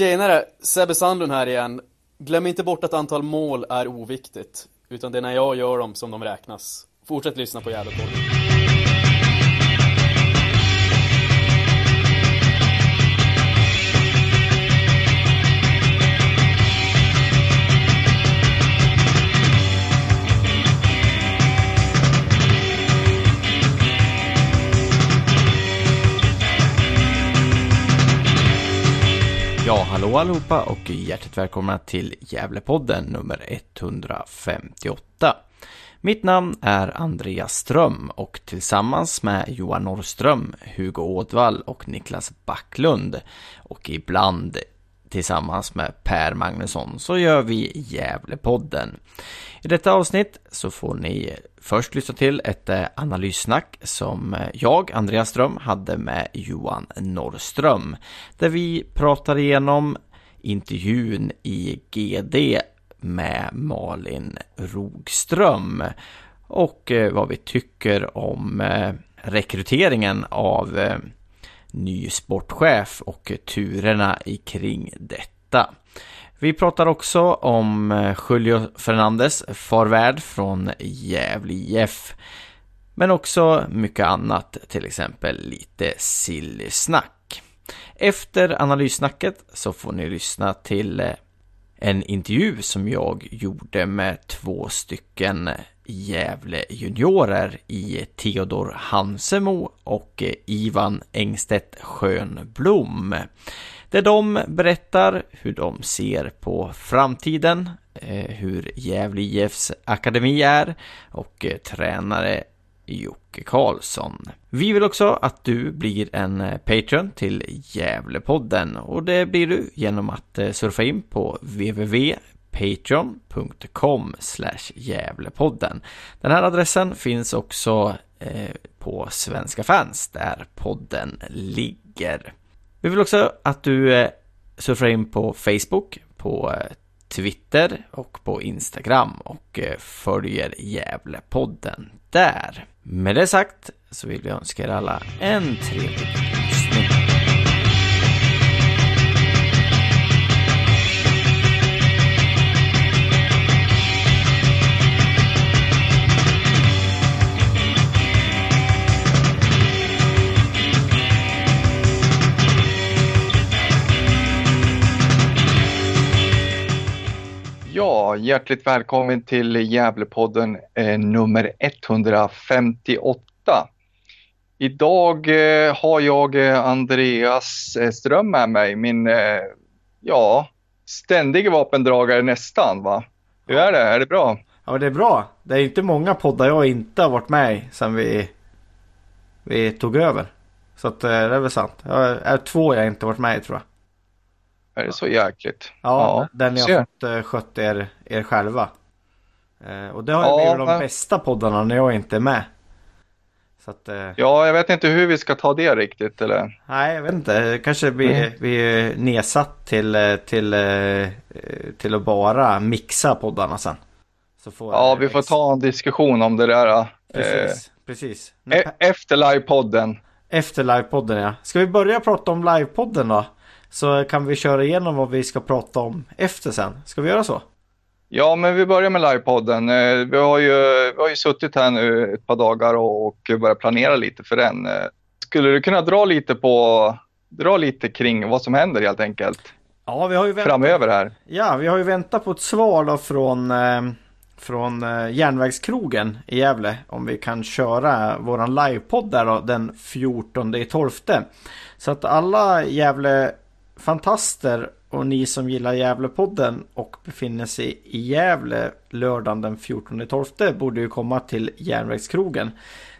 Tjenare! Sebbe Sandlund här igen. Glöm inte bort att antal mål är oviktigt. Utan det är när jag gör dem som de räknas. Fortsätt lyssna på Gävlepodden. Hallå allihopa och hjärtligt välkomna till Gävlepodden nummer 158. Mitt namn är Andreas Ström och tillsammans med Johan Norrström, Hugo Ådvall och Niklas Backlund och ibland tillsammans med Per Magnusson så gör vi Gävlepodden. I detta avsnitt så får ni först lyssna till ett eh, analyssnack som eh, jag, Andreas Ström, hade med Johan Norrström. Där vi pratar igenom intervjun i GD med Malin Rogström och eh, vad vi tycker om rekryteringen av ny sportchef och turerna kring detta. Vi pratar också om eh, Julio Fernandes farvärd från Gävle IF. Men också mycket annat, till exempel lite silly snack. Efter analyssnacket så får ni lyssna till eh, en intervju som jag gjorde med två stycken Gävle juniorer i Theodor Hansemo och Ivan Engstedt Schönblom. Där de berättar hur de ser på framtiden, eh, hur Gävle IFs akademi är och eh, tränare Jocke Karlsson. Vi vill också att du blir en eh, Patreon till Gävlepodden och det blir du genom att surfa in på www patreon.com Gävlepodden. Den här adressen finns också eh, på Svenska fans där podden ligger. Vi vill också att du eh, surfar in på Facebook, på eh, Twitter och på Instagram och eh, följer Gävlepodden där. Med det sagt så vill vi önska er alla en trevlig Ja, hjärtligt välkommen till Gävlepodden eh, nummer 158. Idag eh, har jag eh, Andreas eh, Ström med mig, min eh, ja, ständige vapendragare nästan. Va? Hur är det? Är det bra? Ja, det är bra. Det är inte många poddar jag inte har varit med i sedan vi, vi tog över. Så att, eh, det är väl sant. Jag är två jag inte varit med i tror jag. Är det så jäkligt? Ja, ja den ni har fått uh, skött er, er själva. Uh, och det har ja, blivit de bästa poddarna när jag inte är med. Att, uh... Ja, jag vet inte hur vi ska ta det riktigt eller? Nej, jag vet inte. Kanske vi, mm. vi är nedsatt till, till, till att bara mixa poddarna sen. ja, vi får ta en diskussion om det där. Precis, precis. E efter livepodden. Efter livepodden ja. Ska vi börja prata om livepodden då? Så kan vi köra igenom vad vi ska prata om efter sen. Ska vi göra så? Ja, men vi börjar med livepodden. Eh, vi har ju, vi har ju suttit här nu ett par dagar och, börjat planera lite för den. Eh, skulle du kunna dra lite på, dra lite kring vad som händer helt enkelt? Ja, vi har ju väntat. Framöver här. Ja, vi har ju väntat på ett svar då från, eh, från Järnvägskrogen i Gävle. Om vi kan köra våran livepodd där då den 14 12. Så att alla Gävle fantaster och ni som gillar Gävlepodden och befinner sig i Gävle lördagen den 14.12 borde ju komma till Järnvägskrogen.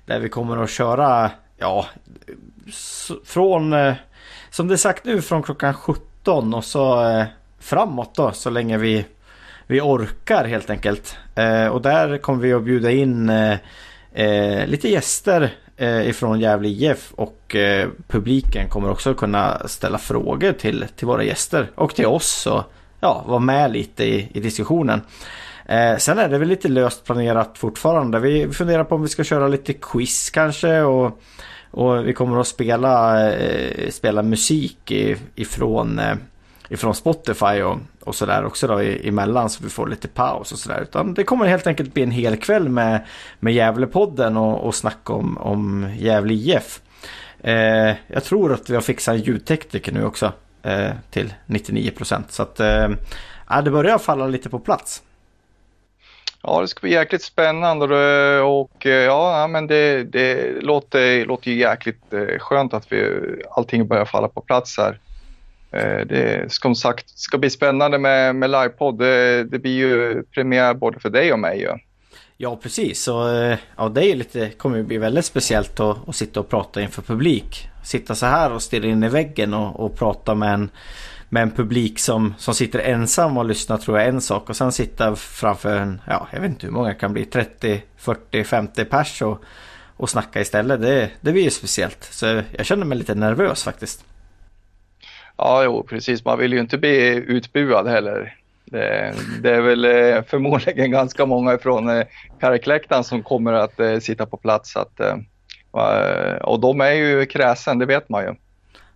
Där vi kommer att köra, ja, från, eh, som det är sagt nu, från klockan 17 och så eh, framåt då, så länge vi, vi orkar helt enkelt. Eh, och där kommer vi att bjuda in lite gäster Eh, ifrån Gävle IF och eh, publiken kommer också kunna ställa frågor till, till våra gäster och till oss och ja, vara med lite i, i diskussionen. Eh, sen är det väl lite löst planerat fortfarande. Vi funderar på om vi ska köra lite quiz kanske och, och vi kommer att spela, eh, spela musik ifrån, eh, ifrån Spotify och, och sådär också då emellan så vi får lite paus och sådär. Utan det kommer helt enkelt bli en hel kväll med, med Gävlepodden och, och snack om, om Gävle IF. Eh, jag tror att vi har fixat en ljudtekniker nu också eh, till 99 procent. Så att eh, det börjar falla lite på plats. Ja, det ska bli jäkligt spännande och, eh, eh, ja, men det, det låter, låter ju jäkligt eh, skönt att vi, allting börjar falla på plats här. Eh, det som sagt ska bli spännande med, med livepodd. Det, det blir ju premiär både för dig och mig. Ja. Ja precis, och eh, ja, det är lite, kommer ju bli väldigt speciellt att, att sitta och prata inför publik. Sitta så här och stirra in i väggen och, och prata med en, med en publik som, som sitter ensam och lyssnar tror jag är en sak. Och sen sitta framför en, ja jag vet inte hur många det kan bli, 30, 40, 50 pers och, och snacka istället. Det, det blir ju speciellt. Så jag känner mig lite nervös faktiskt. Ja, jo, precis. Man vill ju inte bli utbuad heller. Det, det är väl eh, förmodligen ganska många från eh, som kommer att eh, sitta på plats. Att, eh, och de är ju kräsen, det vet man ju.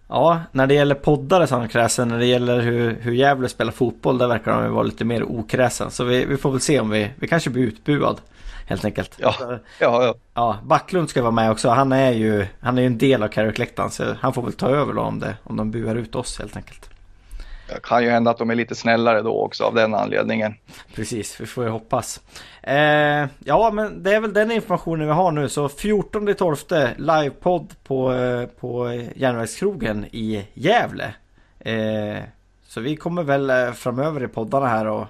Ja, när det gäller poddare så är han kräsen. När det gäller hur, hur Gävle spelar fotboll, där verkar de vara lite mer okräsen. Så vi, vi får väl se om vi, vi kanske blir utbuad helt enkelt. Ja, ja, ja. ja Backlund ska vara med också. Han är ju han är en del av Carrick-läktaren så han får väl ta över då om, det, om de buar ut oss helt enkelt. Det kan ju hända att de är lite snällare då också av den anledningen. Precis, vi får ju hoppas. Eh, ja, men det är väl den informationen vi har nu. Så 14.12 livepodd på, eh, på Järnvägskrogen i Gävle. Eh, så vi kommer väl eh, framöver i poddarna här och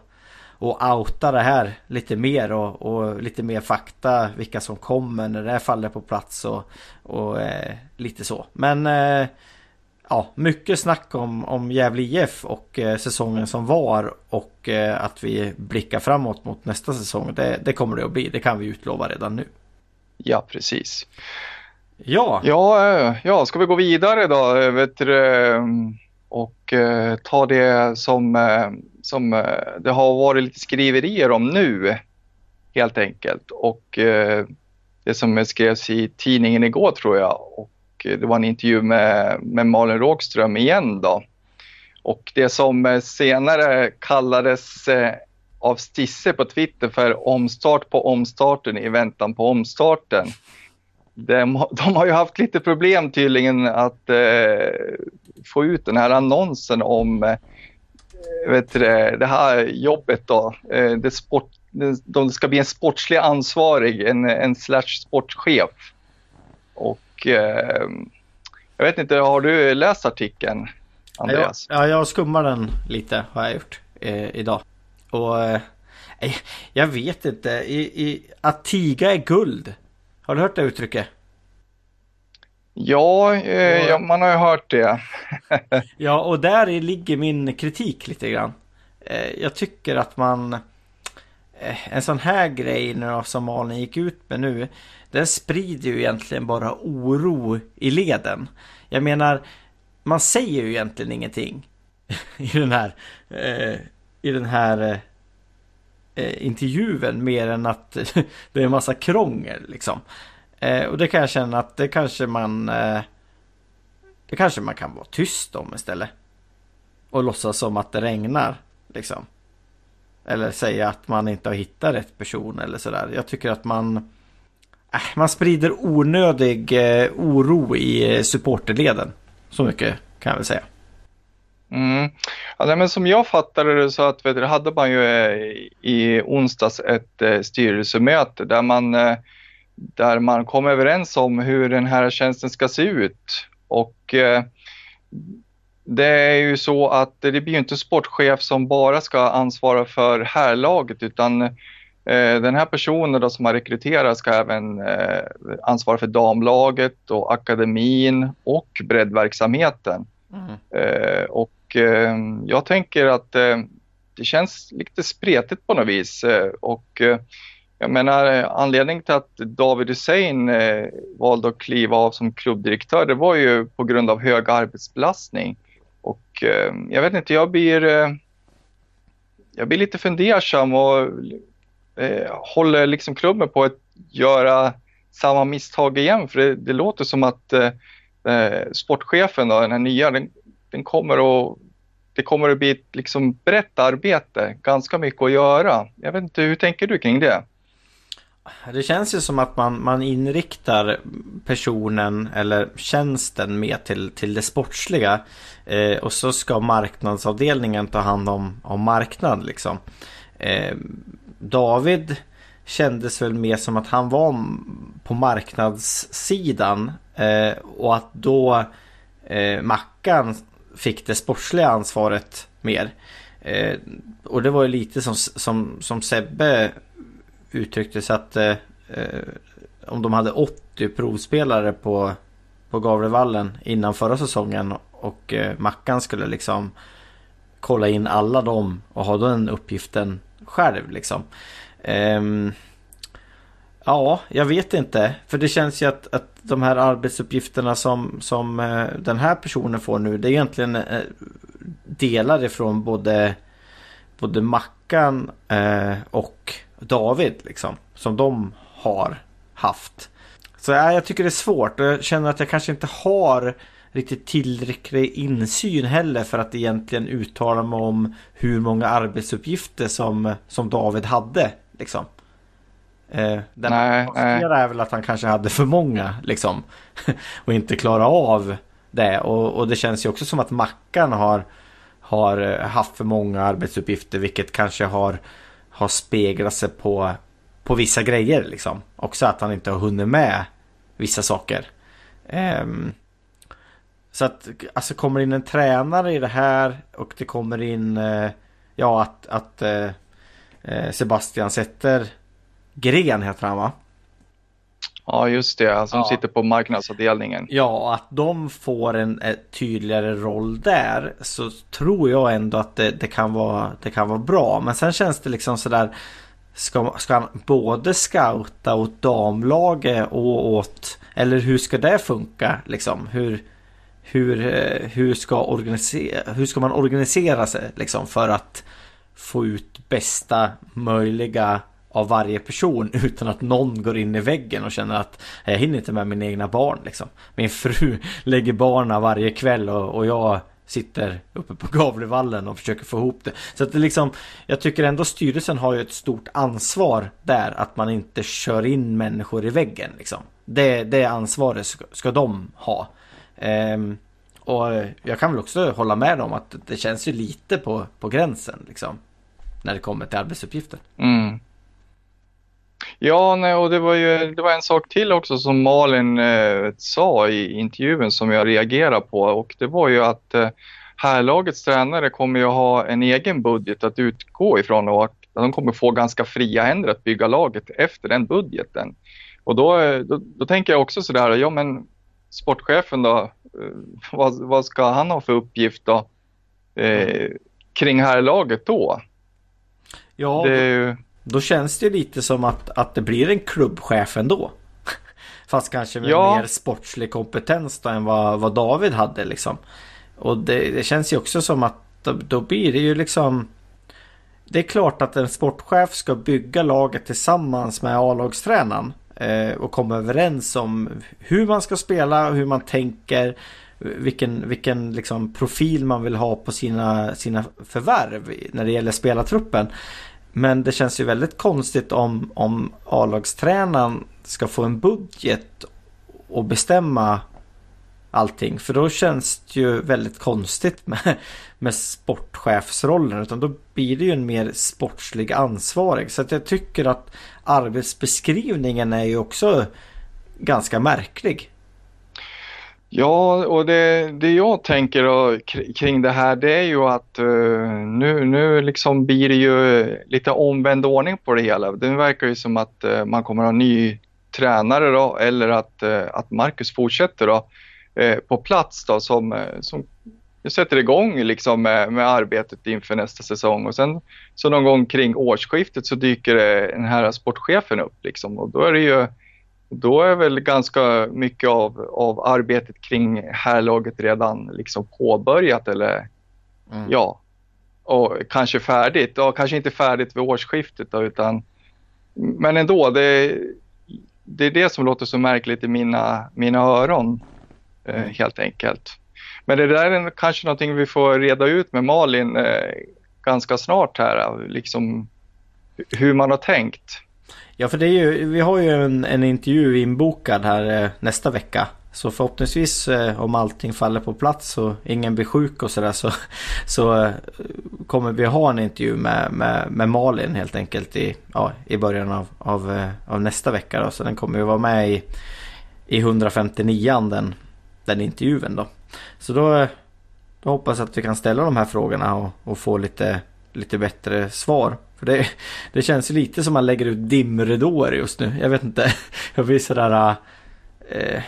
och outa det här lite mer och, och, lite mer fakta vilka som kommer när det faller på plats och, och eh, lite så. Men eh, ja, mycket snack om, om Gävle IF och eh, säsongen som var och eh, att vi blickar framåt mot nästa säsong. Det, det, kommer det att bli, det kan vi utlova redan nu. Ja, precis. Ja, ja, eh, ja ska vi gå vidare då? Eh, vet du, och ta det som som eh, det har varit lite skriverier om nu helt enkelt. Och eh, det som skrevs i tidningen igår tror jag och eh, det var en intervju med, med Malin Rågström igen då. Och det som eh, senare kallades eh, av Stisse på Twitter för omstart på omstarten i väntan på omstarten. De, de har ju haft lite problem tydligen att eh, få ut den här annonsen om vet du, det här jobbet då, eh, det, sport, det ska bli en sportslig ansvarig, en, en slash sportchef. Och eh, jag vet inte, har du läst artikeln Andreas? Ja, jag skummar den lite har jag gjort eh, idag. Och eh, jag vet inte, I, i, att tiga är guld. Har du hört det uttrycket? Ja, eh, ja, man har ju hört det. ja, och där ligger min kritik lite grann. Eh, jag tycker att man... Eh, en sån här grej nu som Malin gick ut med nu. Den sprider ju egentligen bara oro i leden. Jag menar, man säger ju egentligen ingenting i den här, eh, i den här eh, intervjun mer än att det är en massa krångel liksom. Eh, och det kan jag känna att det kanske man eh, Det kanske man kan vara tyst om istället. Och låtsas som att det regnar. Liksom. Eller säga att man inte har hittat rätt person eller sådär. Jag tycker att man Eh, Man sprider onödig eh, oro i eh, supporterleden. Så mycket kan jag väl säga. Mm. Ja, men som jag fattade det så att, vet du, hade man ju eh, i onsdags ett eh, styrelsemöte där man eh, där man kom överens om hur den här tjänsten ska se ut. Och eh, det är ju så att det blir inte sportchef som bara ska ansvara för härlaget utan eh, den här personen då som har rekryterat ska även eh, ansvara för damlaget och akademin och breddverksamheten. Mm. Eh, och eh, jag tänker att eh, det känns lite spretigt på något vis och jag menar eh, anledningen till att David Hussein eh, valde att kliva av som klubbdirektör det var ju på grund av hög arbetsbelastning. Och eh, jag vet inte, jag blir, eh, jag blir lite fundersam och eh, håller liksom klubben på att göra samma misstag igen. För det, det låter som att eh, eh sportchefen, då, den här nya, den, den kommer att det kommer att bli ett liksom brett arbete, ganska mycket att göra. Jag vet inte, hur tänker du kring det? Det känns ju som att man, man inriktar personen eller tjänsten mer till, till det sportsliga. Eh, och så ska marknadsavdelningen ta hand om, om marknad liksom. Eh, David kändes väl mer som att han var på marknadssidan. Eh, och att då eh, Mackan fick det sportsliga ansvaret mer. Eh, och det var ju lite som, som, som Sebbe uttryckte sig att eh, eh, om de hade 80 provspelare på, på Gavlevallen innan förra säsongen och eh, Mackan skulle liksom kolla in alla dem och ha den uppgiften själv liksom. Um, ja, jag vet inte. För det känns ju att, att de här arbetsuppgifterna som, som eh, den här personen får nu, det är egentligen eh, delar ifrån både, både Mackan och David liksom. Som de har haft. Så ja, jag tycker det är svårt och jag känner att jag kanske inte har riktigt tillräcklig insyn heller för att egentligen uttala mig om hur många arbetsuppgifter som, som David hade. Liksom. Eh, den nej, nej. är väl att han kanske hade för många liksom. och inte klara av det. Och, och, det känns ju också som att Mackan har, har haft för många arbetsuppgifter vilket kanske har har speglat sig på, på vissa grejer liksom. Också att han inte har hunnit med vissa saker. Um, så att alltså kommer in en tränare i det här och det kommer in uh, ja att, att uh, Sebastian sätter Gren heter han va? Ja just det, som ja. sitter på marknadsavdelningen. Ja, att de får en, tydligare roll där så tror jag ändå att det, det, kan vara, det kan vara bra. Men sen känns det liksom sådär Ska, ska han både scouta åt damlaget och åt Eller hur ska det funka liksom? Hur, hur, eh, hur, ska, organisera, hur ska man organisera sig liksom för att få ut bästa möjliga av varje person utan att någon går in i väggen och känner att jag hinner inte med mina egna barn liksom. Min fru lägger barna varje kväll och, och jag sitter uppe på Gavlevallen och försöker få ihop det. Så att det liksom, jag tycker ändå styrelsen har ju ett stort ansvar där att man inte kör in människor i väggen liksom. Det, det ansvaret ska, ska de ha. Ehm, och jag kan väl också hålla med om att det känns ju lite på, på gränsen liksom. När det kommer till arbetsuppgifter. Mm. Ja, nej, och det var ju det var en sak till också som Malin eh, sa i intervjun som jag reagerade på och det var ju att eh, härlagets tränare kommer ju ha en egen budget att utgå ifrån och att de kommer få ganska fria händer att bygga laget efter den budgeten. Och då, eh, då, då tänker jag också sådär, ja men sportchefen då, eh, vad, vad ska han ha för uppgift då eh, kring härlaget då? Ja, det. Då känns det lite som att, att det blir en klubbchef ändå. Fast kanske med ja. mer sportslig kompetens då än vad, vad David hade liksom. Och det, det känns ju också som att då, då, blir det ju liksom Det är klart att en sportchef ska bygga laget tillsammans med A-lagstränaren. Eh, och komma överens om hur man ska spela hur man tänker. Vilken, vilken liksom profil man vill ha på sina, sina förvärv när det gäller spelartruppen. Men det känns ju väldigt konstigt om, om A-lagstränaren ska få en budget och bestämma allting. För då känns det ju väldigt konstigt med, med sportchefsrollen. Utan då blir det ju en mer sportslig ansvarig. Så att jag tycker att arbetsbeskrivningen är ju också ganska märklig. Ja, och det, det jag tänker kring det här det är ju att uh, nu, nu liksom blir det ju lite omvänd ordning på det hela. Det verkar ju som att uh, man kommer att ha ny tränare då eller att, uh, att Marcus fortsätter då, på plats då som, som sätter igång liksom med, med arbetet inför nästa säsong och sen så någon gång kring årsskiftet så dyker den här sportchefen upp liksom och då är det ju då är väl ganska mycket av, av arbetet kring härlaget redan liksom påbörjat eller mm. ja, och kanske färdigt. Ja, kanske inte färdigt vid årsskiftet då, utan men ändå, det, det är det som låter så märkligt i mina, mina öron eh, mm. helt enkelt. Men det där är kanske någonting vi får reda ut med Malin eh, ganska snart här, liksom hur man har tänkt. Ja, för det är ju, vi har ju en, en intervju inbokad här eh, nästa vecka. Så förhoppningsvis eh, om allting faller på plats och ingen blir sjuk och sådär så, så eh, kommer vi ha en intervju med, med, med Malin helt enkelt i, ja, i början av, av, eh, av nästa vecka. Då. Så den kommer ju vara med i, i 159 den, den intervjun då. Så då, eh, då hoppas jag att vi kan ställa de här frågorna och, och få lite, lite bättre svar. För det, det känns lite som man lägger ut dimridåer just nu. Jag vet inte. Jag blir sådär... Eh,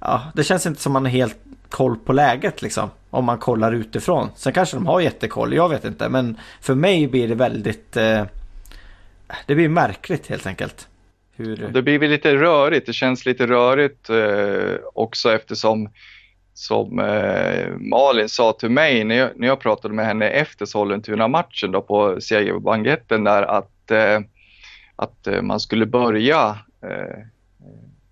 ja, det känns inte som man har helt koll på läget liksom. Om man kollar utifrån. Sen kanske de har jättekoll, jag vet inte. Men för mig blir det väldigt... Eh, det blir märkligt helt enkelt. Hur... Det blir lite rörigt. Det känns lite rörigt eh, också eftersom som eh, Malin sa till mig när jag, när jag pratade med henne efter Sollentuna-matchen då på segerbanketten där att, eh, att eh, man skulle börja eh,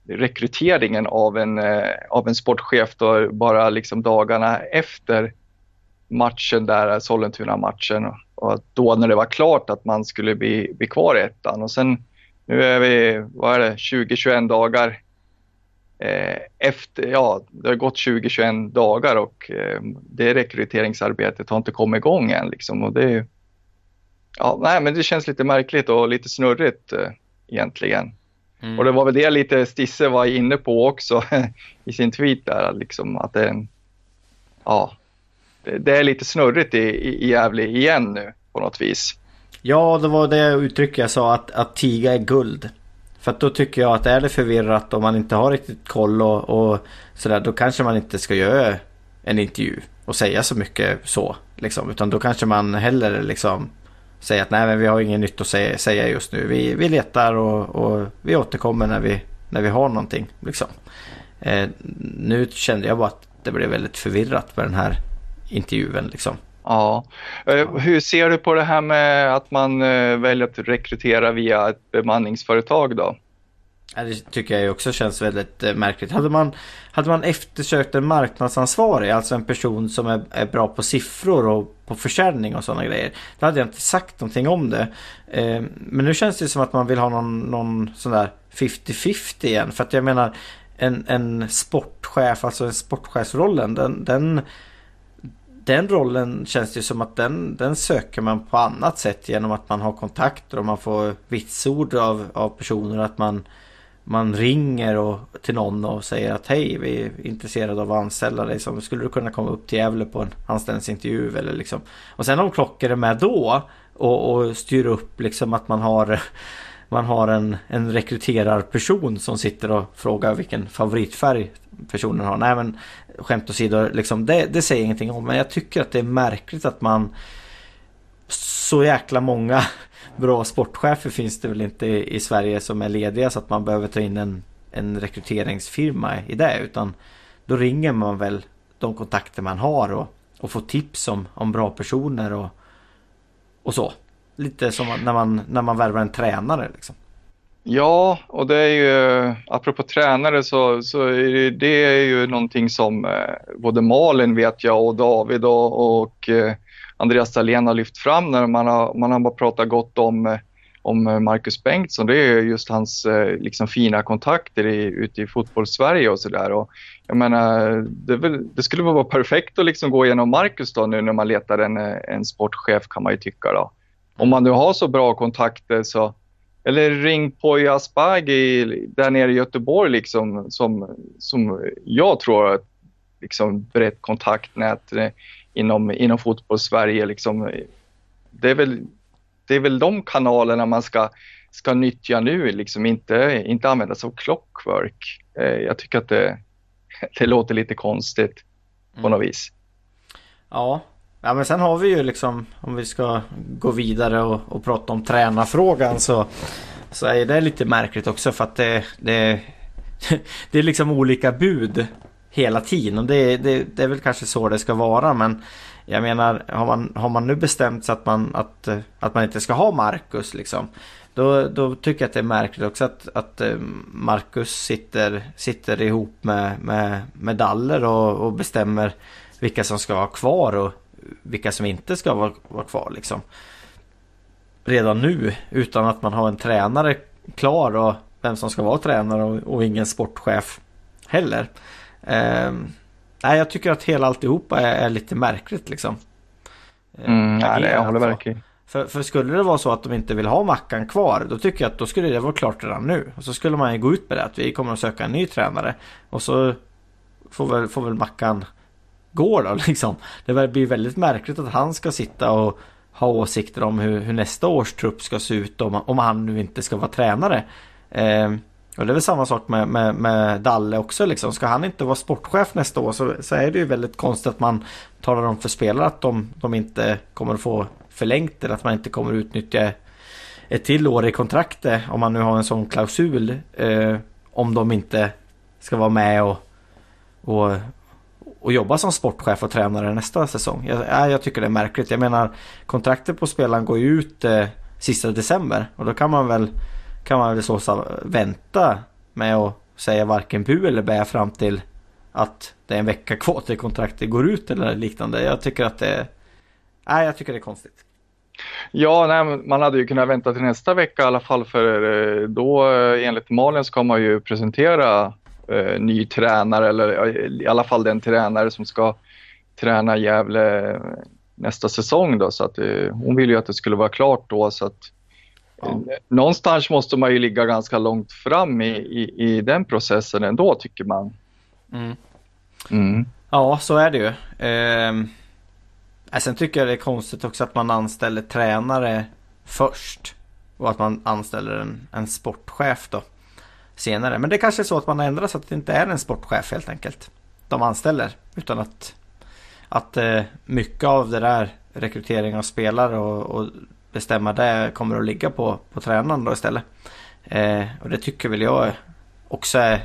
rekryteringen av en, eh, av en sportchef då bara liksom dagarna efter matchen där, Sollentuna-matchen. Och då när det var klart att man skulle bli, bli kvar i ettan. Och sen nu är vi, vad är det, 20-21 dagar efter, ja, det har gått 20-21 dagar och eh, det rekryteringsarbetet har inte kommit igång än liksom och det ja, nej men det känns lite märkligt och lite snurrigt eh, egentligen. Mm. Och det var väl det lite Stisse var inne på också i sin tweet där, liksom att det, ja, det, det är lite snurrigt i, i, i Gävle igen nu på något vis. Ja, det var det uttryck jag sa att, att tiga är guld. För att då tycker jag att är det förvirrat och man inte har riktigt koll och, och sådär då kanske man inte ska göra en intervju och säga så mycket så. Liksom. Utan då kanske man hellre liksom säger att nej men vi har inget nytt att säga, säga just nu. Vi, vi letar och, och, vi återkommer när vi, när vi har någonting. Liksom. Eh, nu kände jag bara att det blev väldigt förvirrat med den här intervjun. Liksom. Ja. Eh, hur ser du på det här med att man eh, väljer att rekrytera via ett bemanningsföretag då? Det tycker jag också känns väldigt eh, märkligt. Hade man, hade man eftersökt en marknadsansvarig, alltså en person som är, är bra på siffror och på försäljning och sådana grejer. Då hade jag inte sagt någonting om det. men nu känns det som att man vill ha någon, någon sån där 50-50 igen. För att jag menar en, en sportchef, alltså en sportchefsrollen, den, den den rollen känns det som att den, den söker man på annat sätt genom att man har kontakter och man får vitsord av, av personer att man man ringer och, till någon och säger att hej vi är intresserade av att anställa dig. Som, skulle du kunna komma upp till Gävle på en anställningsintervju eller liksom. Och sen om klockor är med då och, och styr upp liksom att man har man har en, en rekryterarperson som sitter och frågar vilken favoritfärg personen har. Nej men skämt åsido, liksom, det, det säger ingenting om. Men jag tycker att det är märkligt att man så jäkla många bra sportchefer finns det väl inte i, Sverige som är lediga så att man behöver ta in en, en rekryteringsfirma i det. Utan då ringer man väl de kontakter man har och, och får tips om, om bra personer och, och så. Lite som när man, när man värvar en tränare liksom. Ja, och det är ju, apropå tränare så, så är det, det är ju någonting som eh, både Malin vet jag och David och, och eh, Andreas Dahlén har lyft fram när man har, man har bara pratat gott om, eh, om eh, Marcus Bengtsson. Det är just hans eh, liksom, fina kontakter i, ute i fotbollssverige och sådär. Jag menar, det, väl, det, skulle vara perfekt att liksom gå igenom Marcus då nu när man letar en, eh, en sportchef kan man ju tycka då. Om man nu har så bra kontakter så eller ring Poya Asbaghi där nere i Göteborg liksom, som, som jag tror har liksom, brett kontaktnät eh, inom, inom fotboll-Sverige. Liksom. Det, är väl, det är väl de kanalerna man ska, ska nyttja nu, liksom, inte, inte använda sig av clockwork. Eh, jag tycker att det, det låter lite konstigt på mm. något vis. Ja, Ja men sen har vi ju liksom om vi ska gå vidare och, och prata om tränarfrågan så, så är det lite märkligt också för att det, det, det är liksom olika bud hela tiden och det, det, det är väl kanske så det ska vara men jag menar har man, har man nu bestämt sig att man, att, att man inte ska ha Marcus liksom Då, då tycker jag att det är märkligt också att, att eh, Marcus sitter, sitter ihop med, med, med Daller och, och bestämmer vilka som ska vara kvar och vilka som inte ska vara, vara kvar liksom. Redan nu utan att man har en tränare klar och vem som ska vara tränare och, och ingen sportchef heller. Eh, nej, jag tycker att hela alltihopa är, är lite märkligt liksom. Mm, nej, jag håller verkligen. För, för skulle det vara så att de inte vill ha Mackan kvar då tycker jag att då skulle det vara klart redan nu. Och så skulle man ju gå ut med det att vi kommer att söka en ny tränare. Och så får väl, får väl Mackan går då liksom. Det blir väldigt märkligt att han ska sitta och ha åsikter om hur, hur nästa års trupp ska se ut om, om han nu inte ska vara tränare. Eh, och det är väl samma sak med, med, med, Dalle också liksom. Ska han inte vara sportchef nästa år så, så är det ju väldigt konstigt att man talar om för spelare att de, de inte kommer att få förlängt eller att man inte kommer att utnyttja ett till år i kontraktet om man nu har en sån klausul. Eh, om de inte ska vara med och, och, och jobba som sportchef och tränare nästa säsong. Jag, jag tycker det är märkligt. Jag menar kontraktet på spelaren går ju ut eh, sista december och då kan man väl kan man väl så vänta med att säga varken bu eller bä fram till att det är en vecka kvar till kontraktet går ut eller liknande. Jag tycker att det Nej, jag tycker det är konstigt. Ja, nej, man hade ju kunnat vänta till nästa vecka i alla fall för eh, då eh, enligt Malin ska man ju presentera eh, ny tränare eller i alla fall den tränare som ska träna Gävle nästa säsong då så att eh, hon vill ju att det skulle vara klart då så att ja. någonstans måste man ju ligga ganska långt fram i, i, i den processen ändå tycker man. Mm. Mm. Ja, så är det ju. Eh... Sen tycker jag det är konstigt också att man anställer tränare först. Och att man anställer en, en sportchef då senare. Men det kanske är så att man har ändrat så att det inte är en sportchef helt enkelt. De anställer. Utan att, att eh, mycket av det där rekrytering av spelare och, och bestämma det kommer att ligga på, på tränaren då istället. Eh, och det tycker väl jag också är,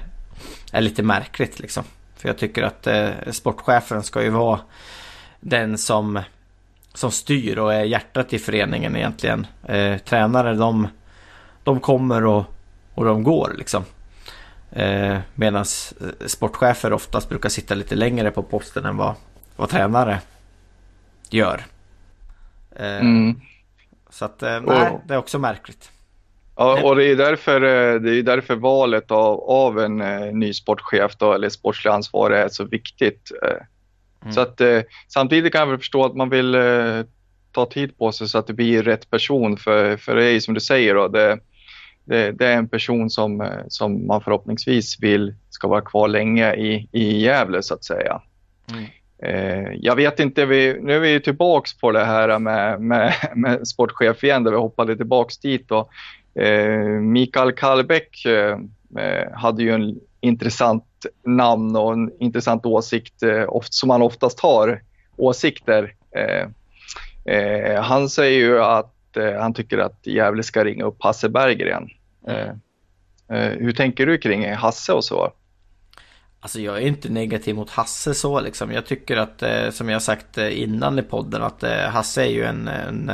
är lite märkligt liksom. För jag tycker att eh, sportchefen ska ju vara den som, som styr och är hjärtat i föreningen egentligen. Eh, tränare de, de kommer och, och de går liksom. Eh, Medan sportchefer oftast brukar sitta lite längre på posten än vad, vad tränare gör. Eh, mm. Så att eh, nej, det är också märkligt. Ja, och det är därför, eh, det är därför valet av, av en eh, ny sportchef då, eller sportslig ansvarig är så viktigt. Mm. Så att, eh, samtidigt kan jag förstå att man vill eh, ta tid på sig så att det blir rätt person. För, för det är som du säger, då, det, det, det, är en person som, eh, som man förhoppningsvis vill ska vara kvar länge i, i Gävle så att säga. Mm. Eh, jag vet inte, vi, nu är vi tillbaks på det här med, med, med sportchef igen, där vi hoppade tillbaks dit. Och, eh, Mikael Kallbäck eh, hade ju en intressant namn och en intressant åsikt som han oftast har åsikter. Han säger ju att han tycker att Gävle ska ringa upp Hasse Berggren. Mm. hur tänker du kring Hasse och så? Alltså jag är inte negativ mot Hasse så liksom. Jag tycker att, som jag sagt innan i podden, att Hasse är ju en, en,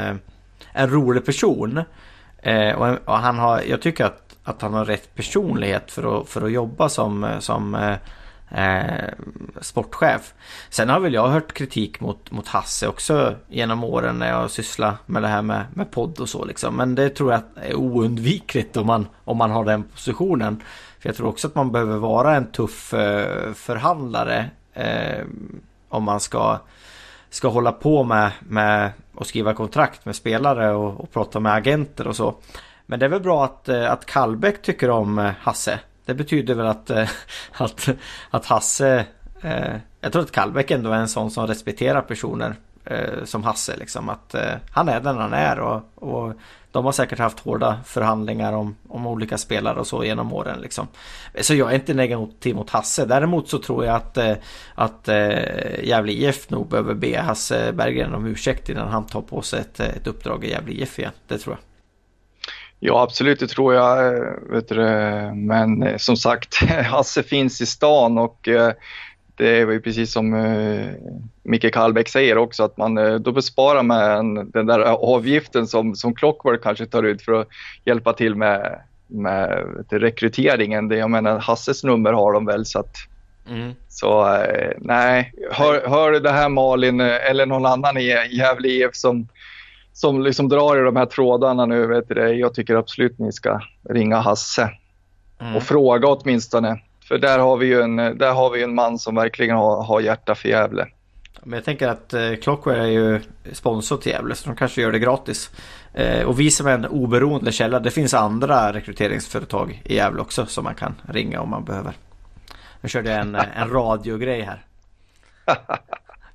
en rolig person. och han har, jag tycker att att han har rätt personlighet för att, för att jobba som, som eh, sportchef. Sen har väl jag hört kritik mot, mot Hasse också genom åren när jag sysslar med det här med, med podd och så liksom. Men det tror jag är oundvikligt om man, om man har den positionen. För jag tror också att man behöver vara en tuff eh, förhandlare eh, om man ska, ska hålla på med, med att skriva kontrakt med spelare och, och prata med agenter och så. Men det är väl bra att, eh, att Kallbäck tycker om eh, Hasse. Det betyder väl att, eh, att, att Hasse... Eh, jag tror att Kallbäck ändå är en sån som respekterar personer eh, som Hasse. Liksom. Att eh, han är den han är och, och de har säkert haft hårda förhandlingar om, om olika spelare och så genom åren. Liksom. Så jag är inte negativ mot Hasse. Däremot så tror jag att, att Gävle IF nog behöver be Hasse Berggren om ursäkt innan han tar på sig ett, ett uppdrag i Gävle IF igen. Det tror jag. Ja, absolut, det tror jag. Eh, vet du, men eh, som sagt, Hasse finns i stan och eh, det är ju precis som Micke Kallbäck säger också att man då besparar man den där avgiften som, som Clockwork kanske tar ut för att hjälpa till med, med rekryteringen. Det, jag menar Hasses nummer har de väl så att mm. så nej, hör, hör det här Malin eller någon annan i Gävle IF som som liksom drar i de här trådarna nu. Vet du, jag tycker absolut ni ska ringa Hasse mm. och fråga åtminstone. För där har vi ju en, där har vi en man som verkligen har, har hjärta för Gävle. Men jag tänker att eh, Clockware är ju sponsor till Gävle så de kanske gör det gratis. Eh, och vi som är en oberoende källa, det finns andra rekryteringsföretag i Gävle också som man kan ringa om man behöver. Nu körde jag en, en radiogrej här.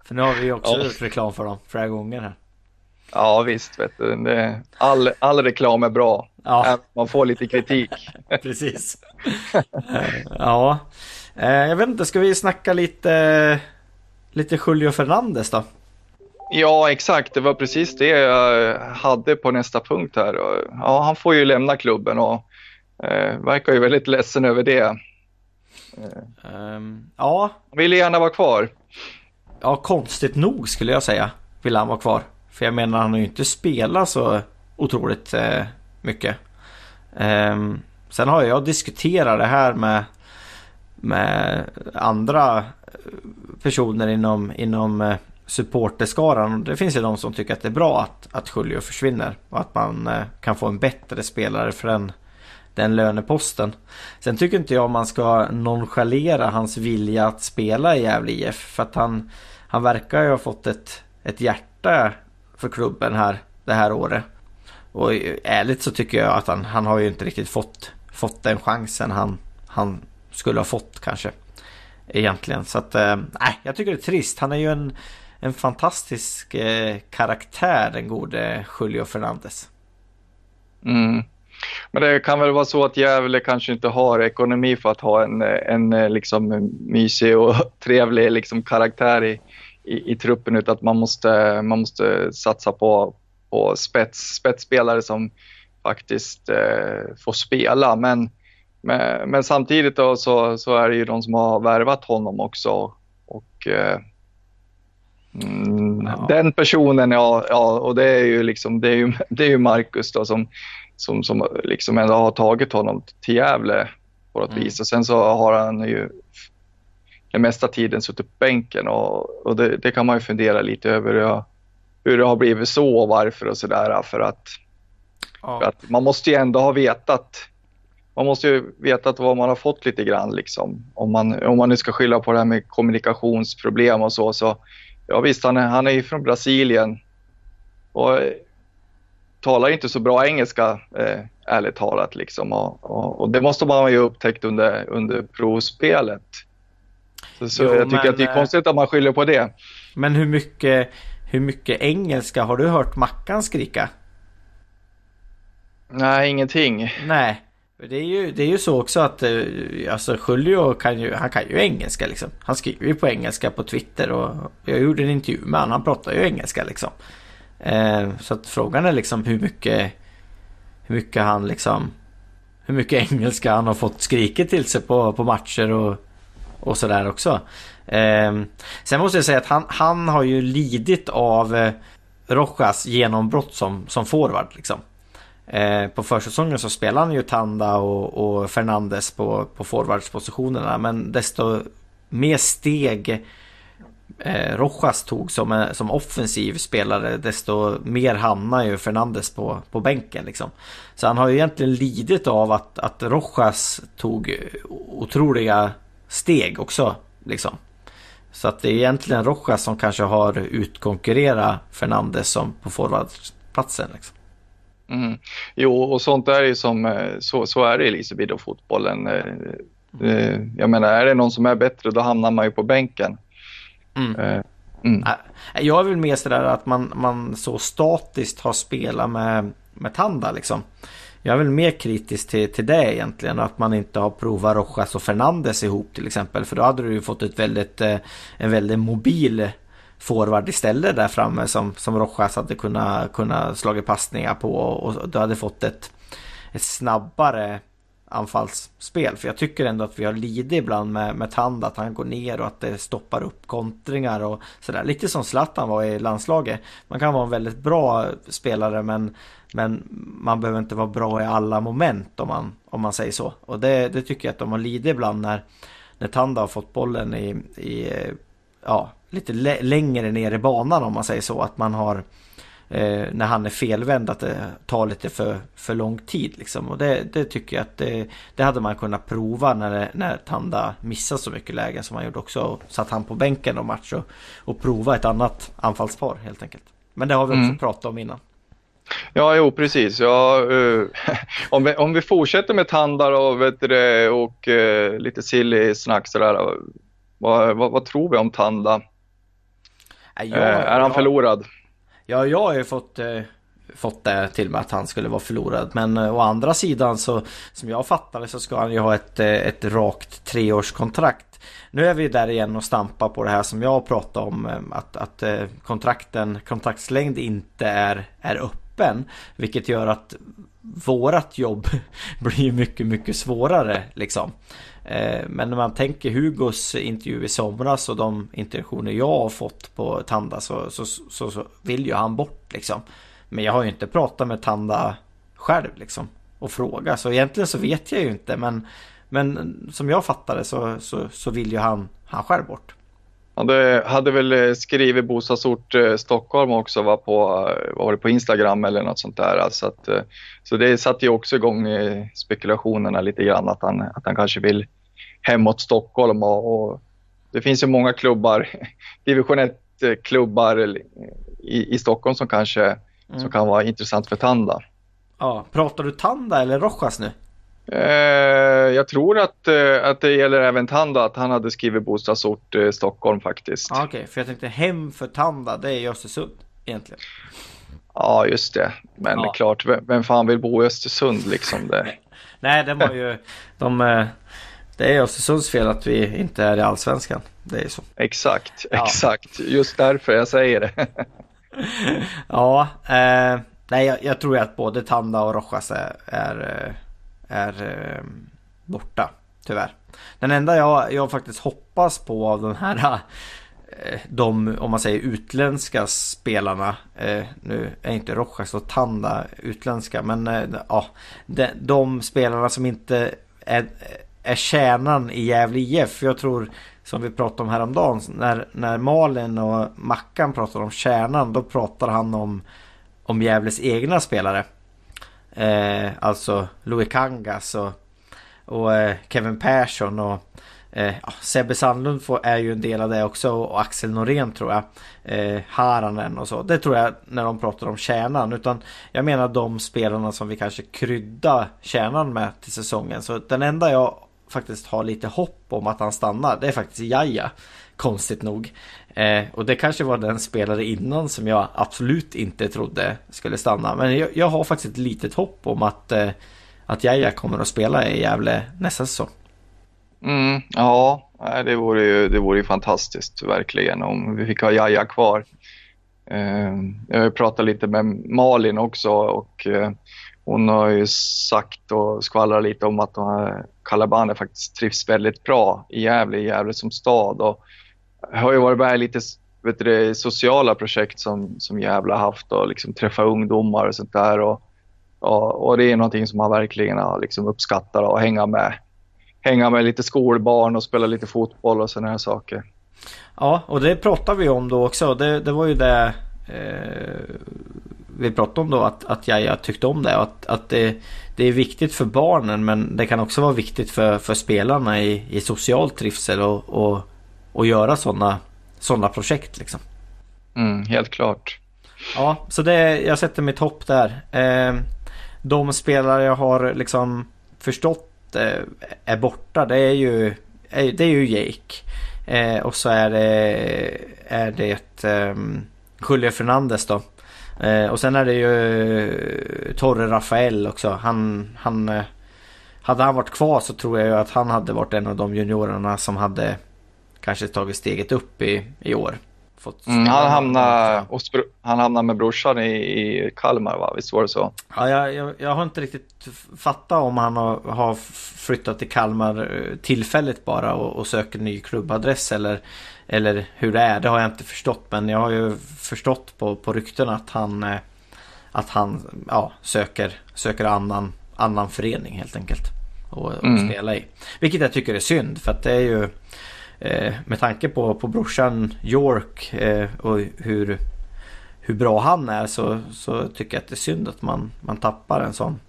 För nu har vi ju också ja. gjort reklam för dem flera gånger här. Ja visst, vet du. All, all reklam är bra. Ja. Man får lite kritik. Precis. ja, eh, jag vet inte, ska vi snacka lite, lite Julio Fernandes då? Ja, exakt. Det var precis det jag hade på nästa punkt här. Ja, han får ju lämna klubben och eh, verkar ju väldigt ledsen över det. Um, ja. Han vill gärna vara kvar. Ja, konstigt nog skulle jag säga vill han vara kvar. För jag menar han har ju inte spelat så otroligt eh, mycket. Eh, sen har jag diskuterat det här med, med andra eh, personer inom, inom eh, supporterskaran. Det finns ju de som tycker att det är bra att, att Julio försvinner och att man eh, kan få en bättre spelare för den, den löneposten. Sen tycker inte jag man ska nonchalera hans vilja att spela i Gävle IF för att han, han verkar ju ha fått ett, ett hjärta för klubben här det här året. Och ärligt så tycker jag att han, han har ju inte riktigt fått, fått den chansen han, han skulle ha fått kanske. Egentligen. Så att, eh, nej, äh, jag tycker det är trist. Han är ju en, en fantastisk eh, karaktär, den gode Julio Fernandes. Mm. Men det kan väl vara så att Gävle kanske inte har ekonomi för att ha en, en eh, liksom mysig och trevlig liksom karaktär i, i, i truppen utan att man måste, man måste satsa på, på spets, spetsspelare som faktiskt eh, får spela. Men, men, men, samtidigt så, så är det ju de som har värvat honom också. Och, eh, mm, ja. Den personen, ja, ja, och det är ju, liksom, det är ju, det är ju Marcus då som, som, som liksom ändå har tagit honom till Gävle på något mm. vis. Och sen så har han ju den mesta tiden suttit på bänken och, och det, det, kan man ju fundera lite över hur, hur det har blivit så och varför och sådär. För att, ja. för att man måste ju ändå ha vetat man måste ju vetat vad man har fått lite grann liksom. Om man, om man nu ska skylla på det här med kommunikationsproblem och så. så ja visst, han är, han är ju från Brasilien och talar inte så bra engelska, eh, ärligt talat. Liksom. Och, och, och, det måste man ju upptäckt under, under provspelet. Så, så jo, jag tycker men, att det är konstigt att man skyller på det. Men hur mycket, hur mycket engelska har du hört Mackan skrika? Nej, ingenting. Nej, det är ju, det är ju så också att eh, alltså Julio kan ju, han kan ju engelska liksom. Han skriver ju på engelska på Twitter och jag gjorde en intervju med honom. Han pratar ju engelska liksom. Eh, så att frågan är liksom hur mycket, hur mycket han liksom, hur mycket engelska han har fått skriket till sig på, på matcher och och sådär också. Eh, sen måste jag säga att han, han har ju lidit av eh, Rojas genombrott som, som forward. Liksom. Eh, på försäsongen så spelade han ju Tanda och, och Fernandes på, på forwardspositionerna. Men desto mer steg eh, Rojas tog som, eh, som offensiv spelare desto mer hamnar ju Fernandes på, på bänken. Liksom. Så han har ju egentligen lidit av att, att Rojas tog otroliga steg också. Liksom. Så att det är egentligen Rojas som kanske har utkonkurrerat Fernandes som på forwardplatsen. Liksom. Mm. Jo, och sånt är ju som, eh, så, så är det i Liseberg-fotbollen. Eh, eh, jag menar, är det någon som är bättre då hamnar man ju på bänken. Mm. Mm. Jag är väl mer sådär att man, man så statiskt har spelat med, med Tanda liksom. Jag är väl mer kritisk till, till det egentligen. Att man inte har provat Rojas och Fernandes ihop till exempel. För då hade du ju fått ett väldigt, eh, en väldigt mobil forward istället där framme som, som Rojas hade kunnat, kunnat slagit passningar på. Och du hade fått ett, ett snabbare anfallsspel. För jag tycker ändå att vi har lidit ibland med, med Tanda, att han går ner och att det stoppar upp kontringar och sådär. Lite som Zlatan var i landslaget. Man kan vara en väldigt bra spelare men, men man behöver inte vara bra i alla moment om man, om man säger så. Och det, det tycker jag att de har lidit ibland när, när Tanda har fått bollen i, i ja, lite längre ner i banan om man säger så. Att man har eh, när han är felvänd att det tar lite för, för lång tid. Liksom. Och det, det tycker jag att det, det, hade man kunnat prova när, när Tanda missade så mycket lägen som han gjorde också. Och satt han på bänken och match och, och prova ett annat anfallspar helt enkelt. Men det har vi också mm. pratat om innan. Ja, jo precis. Ja, uh, om, vi, om vi fortsätter med Tandar och, vet du, och uh, lite silly snack sådär. Vad, vad, vad, tror vi om Tanda? Ja, uh, är han förlorad? Ja, jag har ju fått, eh, fått det till mig att han skulle vara förlorad. Men eh, å andra sidan så som jag fattade så ska han ju ha ett, eh, ett rakt treårskontrakt. Nu är vi där igen och stampar på det här som jag pratade om. Eh, att, att eh, kontrakten, kontraktslängd inte är, är öppen. Vilket gör att vårat jobb blir mycket, mycket svårare liksom. Eh, men när man tänker Hugos intervju i somras och de intentioner jag har fått på Tanda så, så, så, så, vill ju han bort liksom. Men jag har ju inte pratat med Tanda själv liksom och fråga så egentligen så vet jag ju inte men, men som jag fattar det så, så, så vill ju han, han själv bort. Han hade, hade väl skrivit bostadsort eh, Stockholm också var på, var det på Instagram eller något sånt där. Alltså att, eh, så det satte ju också igång eh, spekulationerna lite grann att han, att han kanske vill hemåt Stockholm. Och, och det finns ju många klubbar, division 1-klubbar i, i Stockholm som kanske mm. som kan vara intressant för Tanda. Ja, pratar du Tanda eller Rojas nu? Eh, jag tror att, eh, att det gäller även Tanda, att han hade skrivit bostadsort eh, Stockholm faktiskt. Ah, Okej, okay, för jag tänkte hem för Tanda, det är i Östersund egentligen. Ja, just det. Men ja. klart, vem, vem fan vill bo i Östersund liksom? Det. Nej, det var ju... De, eh, det är Östersunds fel att vi inte är i Allsvenskan. Det är så. Exakt, ja. exakt. Just därför jag säger det. ja, eh, nej jag, jag, tror att både Tanda och Rojas är, är eh, är eh, borta. Tyvärr. Den enda jag, jag faktiskt hoppas på av de här eh, de, om man säger utländska spelarna. Eh, nu är inte Rojas och Tanda utländska men eh, ja. De, de, spelarna som inte är, är kärnan i Gävle IF. Jag tror som vi pratade om häromdagen. När, när Malin och Mackan pratar om kärnan då pratar han om, om Gävles egna spelare. Eh, alltså Louis Kangas och, och eh, Kevin Persson och eh, Sebbe Sandlund får, är ju en del av det också och Axel Norén tror jag. Eh, Haranen och så. Det tror jag när de pratar om kärnan. Utan jag menar de spelarna som vi kanske krydda kärnan med till säsongen. Så den enda jag faktiskt har lite hopp om att han stannar det är faktiskt Jaja. Konstigt nog. Eh, och det kanske var den spelare innan som jag absolut inte trodde skulle stanna. Men jag, jag har faktiskt ett litet hopp om att, eh, att Jaja kommer att spela i Gävle nästa säsong. Mm, ja, det vore, ju, det vore ju fantastiskt verkligen om vi fick ha Jaja kvar. Eh, jag har pratat lite med Malin också och eh, hon har ju sagt och skvallrat lite om att eh, Kalabane faktiskt trivs väldigt bra i Gävle, i Gävle som stad. Och har ju varit med i lite vet du, sociala projekt som, som Gävle haft och liksom träffa ungdomar och sånt där. Och, och, och, det är någonting som man verkligen har liksom uppskattat och hänga med. Hänga med lite skolbarn och spela lite fotboll och sådana här saker. Ja, och det pratade vi om då också. Det, det var ju det eh, vi pratade om då att, att jag, tyckte om det. Och att, att det, det är viktigt för barnen men det kan också vara viktigt för, för spelarna i, i social trivsel och, och och göra sådana såna projekt liksom. Mm, helt klart. Ja, så det, jag sätter mitt hopp där. Eh, de spelare jag har liksom förstått eh, är borta. Det är ju, är, det är ju Jake. Eh, och så är det, är det eh, Julio Fernandez då. Eh, och sen är det ju Torre Rafael också. Han, han, eh, hade han varit kvar så tror jag ju att han hade varit en av de juniorerna som hade kanske tagit steget upp i, i år. Mm, han, hamnade, han hamnade med brorsan i, i Kalmar va? Visst var det så? Ja, jag, jag, jag har inte riktigt fattat om han har, har flyttat till Kalmar eh, tillfälligt bara och, och söker ny klubbadress eller, eller hur det är. Det har jag inte förstått men jag har ju förstått på, på rykten att han, eh, att han ja, söker, söker annan, annan förening helt enkelt. Och, och Mm. spela i. Vilket jag tycker är synd för att det är ju eh, med tanke på, på brorsan York eh, och hur hur bra han är så, så tycker jag att det är synd att man, man tappar en sån,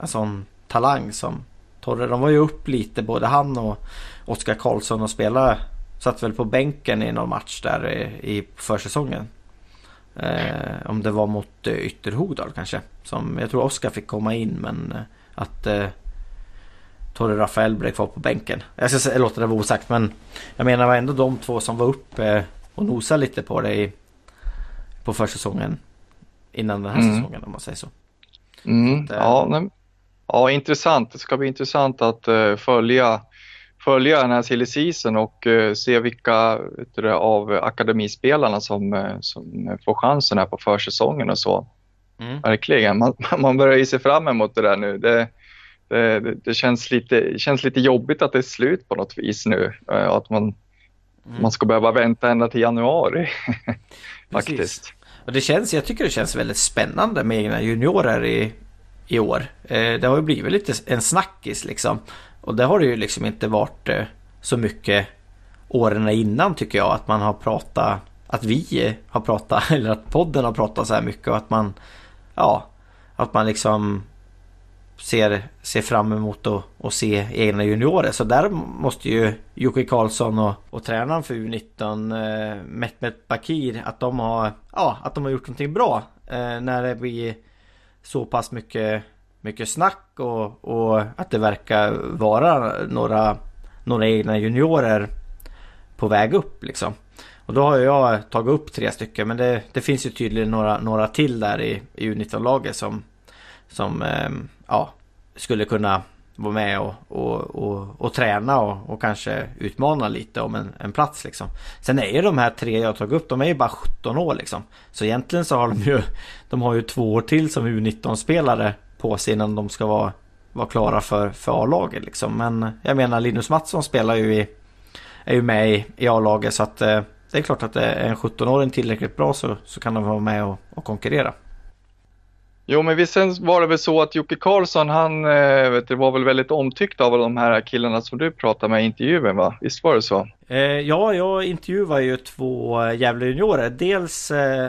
en sån talang som Torre. De var ju upp lite både han och Oskar Karlsson och spelade. Satt väl på bänken i någon match där i, i försäsongen. Eh, om det var mot eh, Ytterhogdal kanske. Som, jag tror Oskar fick komma in men eh, att eh, Torre Rafael blev kvar på bänken. Jag ska låta det vara osagt men jag menar det var ändå de två som var uppe och nosade lite på det i, på försäsongen. Innan den här Mm. säsongen om man säger så. Mm, Det- ja, nej, ja, intressant. Det ska bli intressant att eh, följa, följa den här silly season och eh, se vilka du, av akademispelarna som, eh, som får chansen här på försäsongen och så. Mm. Verkligen. Man, man börjar ju se fram emot det där nu. Det, det, det- det känns, lite, känns lite jobbigt att det är slut på något vis nu. eh, Att man, Mm. man ska behöva vänta ända till januari. Faktiskt. Och det känns, jag tycker det känns väldigt spännande med egna juniorer i, i år. Eh, det har ju blivit lite en snackis liksom. Och det har det ju liksom inte varit eh, så mycket åren innan tycker jag. Att man har pratat, att vi har pratat, eller att podden har pratat så här mycket och att man, ja, att man liksom ser, ser fram emot att, att se egna juniorer. Så där måste ju Jocke Karlsson och, och tränaren för U19 eh, Mehmet Bakir att de har, ja, att de har gjort någonting bra. Eh, när det blir så pass mycket, mycket snack och, och att det verkar vara några, några egna juniorer på väg upp liksom. Och då har jag tagit upp tre stycken men det, det finns ju tydligen några, några till där i, i U19-laget som, som eh, ja, skulle kunna vara med och, och, och, och träna och, och kanske utmana lite om en, en plats liksom. Sen är ju de här tre jag tagit upp, de är ju bara 17 år liksom. Så egentligen så har de ju, de har ju två år till som U19-spelare på sig innan de ska vara, vara klara för, för A-laget liksom. Men jag menar Linus Mattsson spelar ju i, är ju med i, i A-laget så att eh, det är klart att är en 17-åring tillräckligt bra så, så kan de vara med och, och konkurrera. Jo, men visst sen var det väl så att Jocke Karlsson, han eh, vet du, var väl väldigt omtyckt av de här killarna som du pratade med i intervjun, va? Visst var det så? Eh, ja, jag intervjuade ju två eh, Gävle juniorer. Dels eh,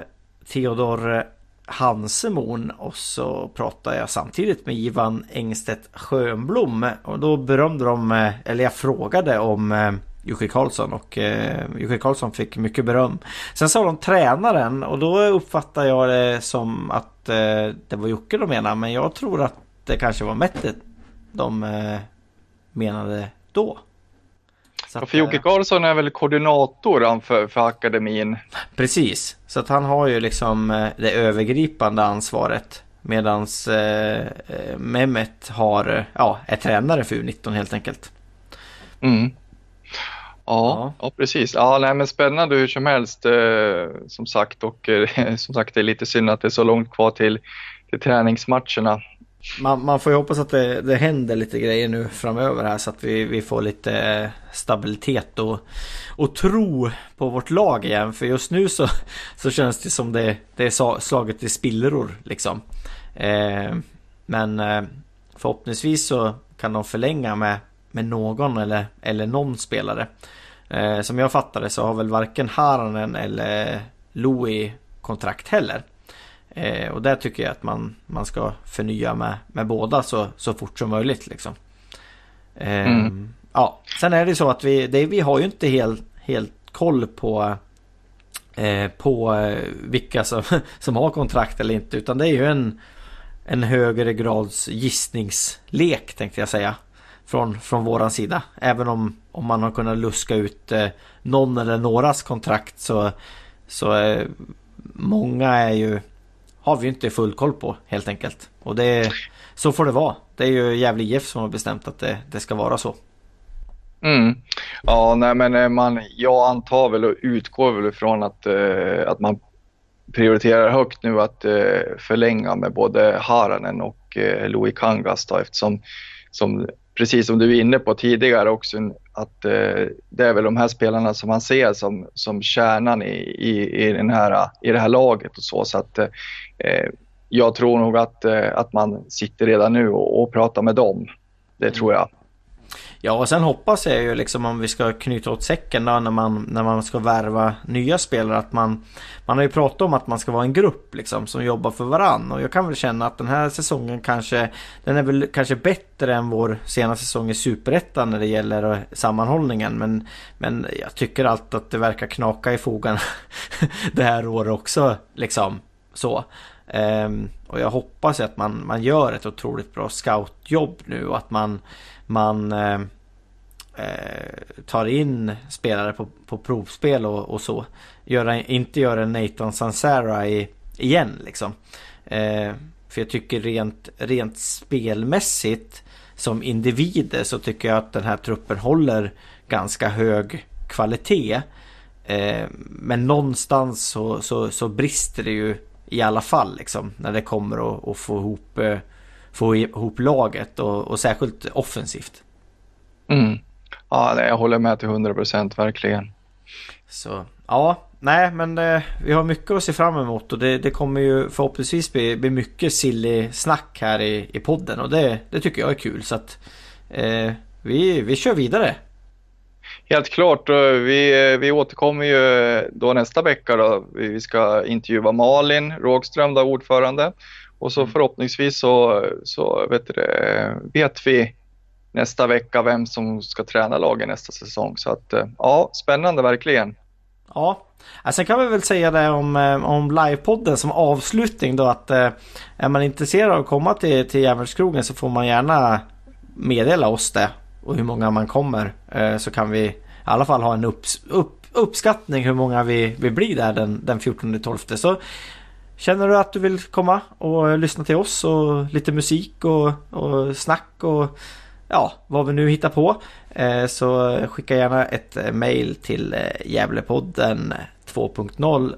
Theodor Hansemon och så pratade jag samtidigt med Ivan Engstedt Schönblom. Och då berömde de, eh, eller jag frågade om eh, Jocke Karlsson och eh, Jocke Karlsson fick mycket beröm. Sen sa de tränaren och då uppfattar jag det som att eh, det var Jocke de menade. Men jag tror att det kanske var Mette de eh, menade då. Så att, för Jocke eh, Karlsson är väl koordinator för, för akademin. Precis, så att han har ju liksom eh, det övergripande ansvaret. Medans eh, eh, Mehmet har, eh, ja, är tränare för U19 helt enkelt. Mm. Ja, Ja. precis. Ja, nej, men spännande hur som helst eh, som sagt och eh, som sagt det är lite synd att det är så långt kvar till, till träningsmatcherna. Man, man får ju hoppas att det, det händer lite grejer nu framöver här så att vi, vi får lite eh, stabilitet och, och tro på vårt lag igen. För just nu så, så känns det som det, det är slaget i spillror liksom. Eh, men eh, förhoppningsvis så kan de förlänga med, med någon eller, eller någon spelare. Eh, som jag fattar det så har väl varken Haranen eller Louis kontrakt heller. Eh, och där tycker jag att man, man ska förnya med, med båda så, så fort som möjligt. Liksom. Eh, Mm. ja. Sen är det så att vi, det, vi har ju inte helt, helt koll på, eh, på eh, vilka som, som har kontrakt eller inte. Utan det är ju en, en högre grads gissningslek tänkte jag säga. Från, från våran sida. Även om, om man har kunnat luska ut eh, någon eller någras kontrakt så, så eh, många är ju har vi ju inte full koll på helt enkelt. Och det så får det vara. Det är ju Gävle IF som har bestämt att det, det ska vara så. Mm. Ja, nej men eh, man, jag antar väl och utgår väl ifrån att, eh, att man prioriterar högt nu att eh, förlänga med både Haranen och eh, Louis Kangas då, eftersom som, precis som du är inne på tidigare också att eh, det är väl de här spelarna som man ser som, som kärnan i, i, i, den här, i det här laget och så. så att, eh, jag tror nog att, eh, att man sitter redan nu och, och pratar med dem. Det tror jag. Ja och sen hoppas jag ju liksom om vi ska knyta åt säcken då när man, när man ska värva nya spelare att man Man har ju pratat om att man ska vara en grupp liksom som jobbar för varann. Och jag kan väl känna att den här säsongen kanske Den är väl kanske bättre än vår senaste säsong i Superettan när det gäller sammanhållningen. Men Men jag tycker alltid att det verkar knaka i fogarna Det här året också liksom så. Um, och jag hoppas att man, man gör ett otroligt bra scoutjobb nu och att man, man uh, uh, tar in spelare på, på provspel och, och så. Göra, inte göra Nathan Sansara i, igen liksom. Uh, för jag tycker rent, rent spelmässigt som individer så tycker jag att den här truppen håller ganska hög kvalitet. Men någonstans så, så, så brister det ju i alla fall liksom. När det kommer att, få, ihop, eh, få ihop laget och, och särskilt offensivt. Mm. Ja, jag håller med till 100 procent verkligen. Så ja, nej men eh, vi har mycket att se fram emot och det, det kommer ju förhoppningsvis bli, bli mycket silly snack här i, i podden och det, det tycker jag är kul så att eh, vi, vi kör vidare. Helt klart. Vi, vi återkommer ju då nästa vecka. Då. Vi ska intervjua Malin Rågström, då, ordförande. Och så mm. förhoppningsvis så, så vet, det, vet vi nästa vecka vem som ska träna lagen nästa säsong. Så att ja, spännande verkligen. Ja, Sen kan vi väl säga det om, eh, om livepodden som avslutning då att eh, är man intresserad av att komma till, till Järnvägskrogen så får man gärna meddela oss det och hur många man kommer eh, så kan vi i alla fall ha en upps, upp, uppskattning hur många vi, vi blir där den, den 14-12. Så känner du att du vill komma och lyssna till oss och lite musik och, och snack och ja, vad vi nu hittar på. Eh, så skicka gärna ett eh, mail till eh, Gävlepodden 2.0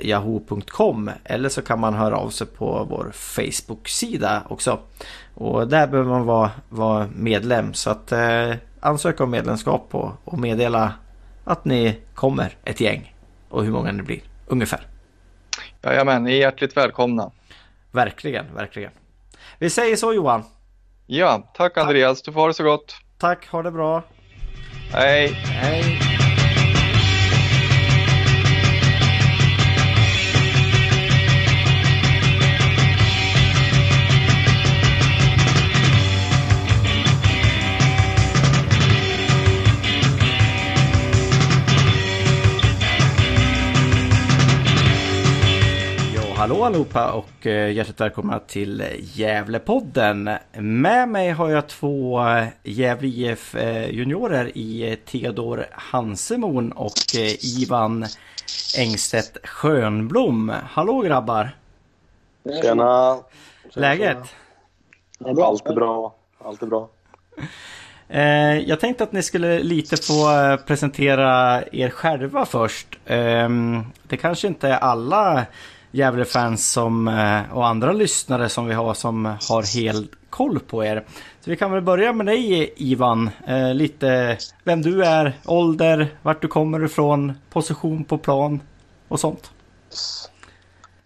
yahoo.com eller så kan man höra av sig på vår Facebook-sida också. Och där behöver man vara, vara medlem så att eh, ansöka om medlemskap och, och meddela att ni kommer ett gäng och hur många ni blir ungefär. Jajamän, ni är hjärtligt välkomna. Verkligen, verkligen. Vi säger så Johan. Ja, tack Andreas. Du får ha det så gott. Tack, ha det bra. Hej. Hej. Hallå allihopa och eh, hjärtligt välkomna till Gävlepodden. Med mig har jag två eh, Gävle IF eh, juniorer i Theodor Hansemon och Ivan Engstedt Skönblom. Hallå grabbar! Tjena! Läget? Allt är bra, allt är bra. Jag tänkte att ni skulle lite få presentera er själva först. Ehm, det kanske inte är alla Gävle-fans som, eh, och andra lyssnare som vi har som har hel koll på er. Så vi kan väl börja med dig Ivan. Eh, lite vem du är, ålder, vart du kommer ifrån, position på plan och sånt.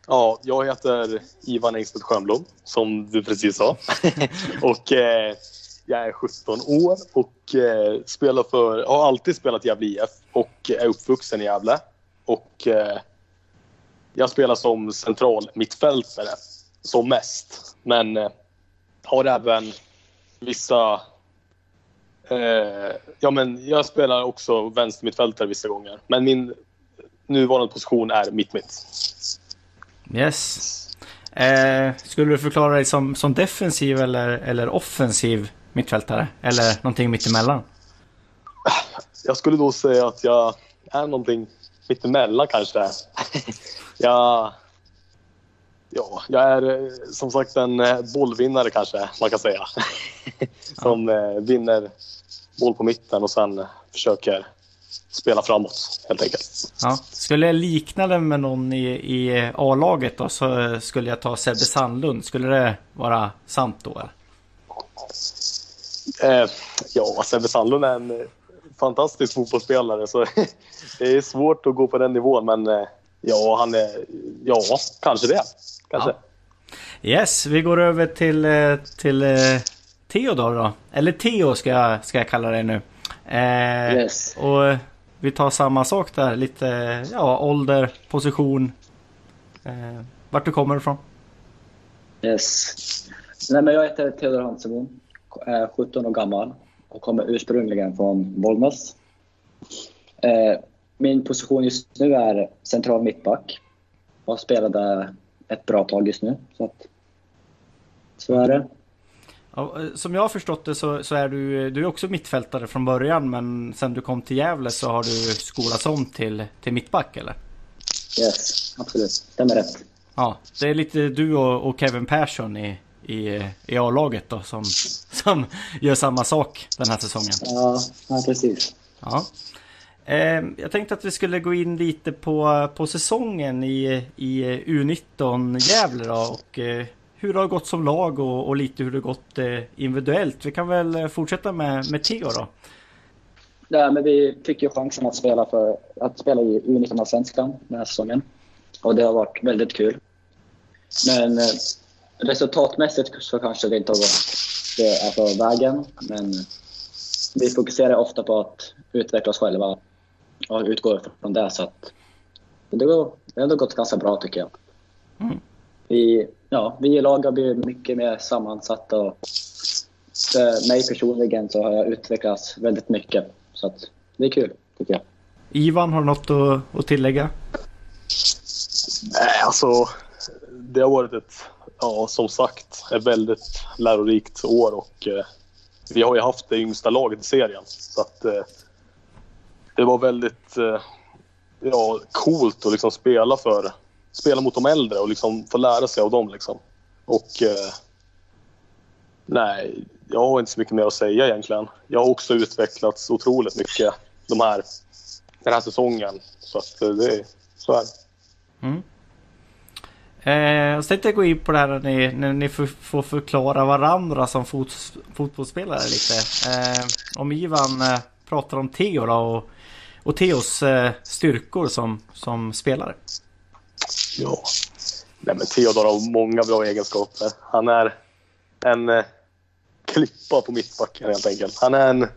Ja, jag heter Ivan Engstedt Schönblom som du precis sa. och eh, jag är 17 år och eh, spelar för, har alltid spelat i Gävle IF och är uppvuxen i Gävle. Och eh, jag spelar som central mittfältare som mest. Men eh, har även vissa... Eh, ja, men jag spelar också vänstermittfältare vissa gånger. Men min nuvarande position är mitt-mitt. Yes. Eh, skulle du förklara dig som, som defensiv eller, eller offensiv mittfältare? Eller någonting mittemellan? Jag skulle då säga att jag är någonting mittemellan kanske. Ja, ja, jag är eh, som sagt en eh, bollvinnare kanske man kan säga. som ja. Eh, vinner mål på mitten och sen försöker spela framåt helt enkelt. Ja. Skulle jag likna det med någon i, i A-laget då så skulle jag ta Sebbe Sandlund. Skulle det vara sant då? Eller? Eh, ja, Sebbe Sandlund är en fantastisk fotbollsspelare så det är svårt att gå på den nivån men ja, han är... Ja, kanske det. Kanske. Ja. Yes, vi går över till, eh, till Theodor då. Eller Theo ska jag, ska jag kalla det nu. Eh, yes. Och vi tar samma sak där. Lite ja, ålder, position. Eh, vart du kommer ifrån. Yes. Nej, men jag heter Theodor Hansebo. Är 17 år gammal och kommer ursprungligen från Bollnäs. Eh, min position just nu är central mittback. Jag spelade ett bra tag just nu. Så, att, så är det. Ja, som jag har förstått det så, så, är du, du är också mittfältare från början men sen du kom till Gävle så har du skolats om till, till mittback eller? Yes, absolut. Stämmer rätt. Ja, det är lite du och, och Kevin Persson i, i, i A-laget då som, som gör samma sak den här säsongen. Ja, ja precis. Ja. Ehm, jag tänkte att vi skulle gå in lite på, på säsongen i, i U19 Gävle då och eh, hur det har gått som lag och, och lite hur det har gått eh, individuellt. Vi kan väl eh, fortsätta med, med Theo då. Ja, men vi fick ju chansen att spela, för, att spela i U19 Allsvenskan den här säsongen. Och det har varit väldigt kul. Men resultatmässigt så kanske det inte har gått det är på vägen. Men vi fokuserar ofta på att utveckla oss själva och utgå från det. Så att det, går, det har ändå gått ganska bra tycker jag. Mm vi, ja, vi i lag har blivit mycket mer sammansatta och för mig personligen så har jag utvecklats väldigt mycket. Så att det är kul, tycker jag. Ivan, har du något att, att tillägga? Nej, alltså det har varit ett, ja som sagt, ett väldigt lärorikt år och eh, vi har ju haft det yngsta laget i serien. Så att eh, det var väldigt eh, ja, coolt att liksom spela för spela mot de äldre och liksom få lära sig av dem. Liksom. Och eh, nej, jag har inte så mycket mer att säga egentligen. Jag har också utvecklats otroligt mycket de här, den här säsongen. Så att eh, det så är det. Mm. Eh, så tänkte jag gå in på det här när ni, när ni får förklara varandra som fot, fotbollsspelare lite. Eh, om Ivan eh, pratar om Theo då och, och Theos eh, styrkor som, som spelare. Ja. Nej, men Theodor har många bra egenskaper. Han är en eh, klippa på mittbacken helt enkelt. Han är en...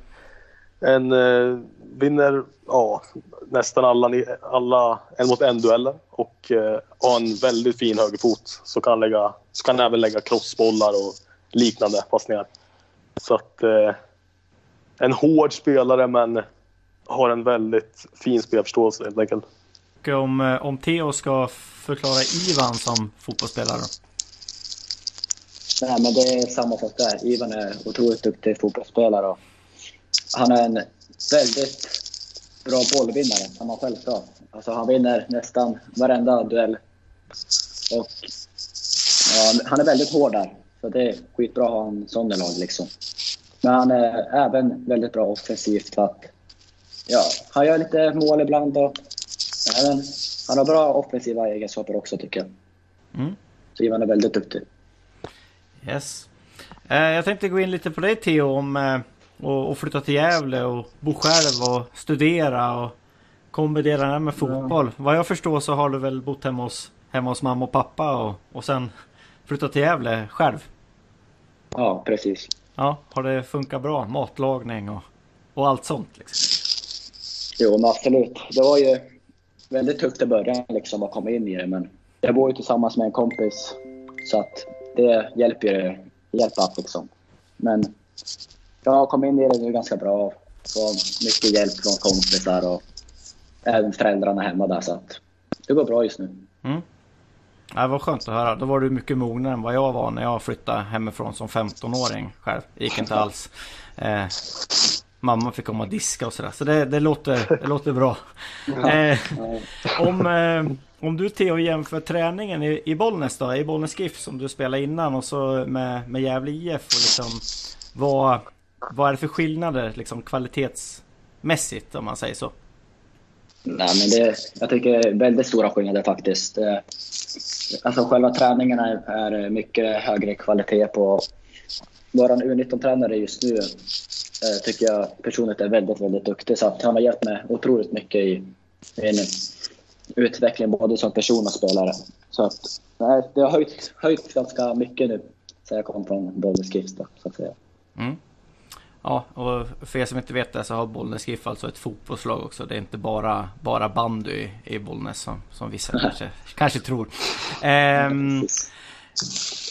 en eh, vinner ja, nästan alla, alla en mot en-dueller och eh, har en väldigt fin högerfot. Så kan, lägga, så kan han även lägga crossbollar och liknande passningar. Så att... Eh, en hård spelare men har en väldigt fin spelförståelse helt enkelt om, eh, om Theo ska förklara Ivan som fotbollsspelare? Nej, men det är samma sak där. Ivan är otroligt duktig fotbollsspelare. Och han är en väldigt bra bollvinnare, som han själv sa. Alltså, han vinner nästan varenda duell. Och, ja, han är väldigt hård där. Så det är skitbra att ha en sån i lag. Liksom. Men han är även väldigt bra offensivt. För att, ja, han gör lite mål ibland och även, han har bra offensiva egenskaper också tycker jag. Mm. Så Ivan är väldigt duktig. Yes. Eh, jag tänkte gå in lite på dig Theo om eh, och, flytta till Gävle och bo själv och studera och kombinera det med fotboll. Ja. Vad jag förstår så har du väl bott hemma hos, hemma hos mamma och pappa och, och sen flyttat till Gävle själv? Ja, precis. Ja, har det funkat bra? Matlagning och, och allt sånt liksom? Jo, men absolut. Det var ju väldigt tufft i början liksom att komma in i det. Men jag bor ju tillsammans med en kompis så att det hjälper ju hjälper att liksom. Men jag har kommit in i det nu ganska bra. Får mycket hjälp från kompisar och även föräldrarna hemma där så att det går bra just nu. Mm. Det var skönt att höra. Då var du mycket mognare än vad jag var när jag flyttade hemifrån som 15-åring själv. Det gick inte alls. Eh, mamma fick komma och diska och sådär. Så det, det, låter, det låter bra. Eh, om, eh, om du Theo jämför träningen i, i Bollnäs då, i Bollnäs GIF som du spelade innan och så med, med Gävle IF och liksom vad, vad är det för skillnader liksom kvalitetsmässigt om man säger så? Nej, men det, jag tycker det är väldigt stora skillnader faktiskt. Eh, alltså själva träningarna är, mycket högre kvalitet på. Vår U19-tränare just nu tycker jag personligt är väldigt, väldigt duktig. Så att han har hjälpt mig otroligt mycket i min utveckling både som person och spelare. Så att, nej, det har höjt, höjt ganska mycket nu sen jag kom från Bollnäs GIF så att säga. Mm. Ja, och för er som inte vet det så har Bollnäs GIF alltså ett fotbollslag också. Det är inte bara, bara bandy i, i Bollnäs som, som vissa kanske, kanske tror. Ehm,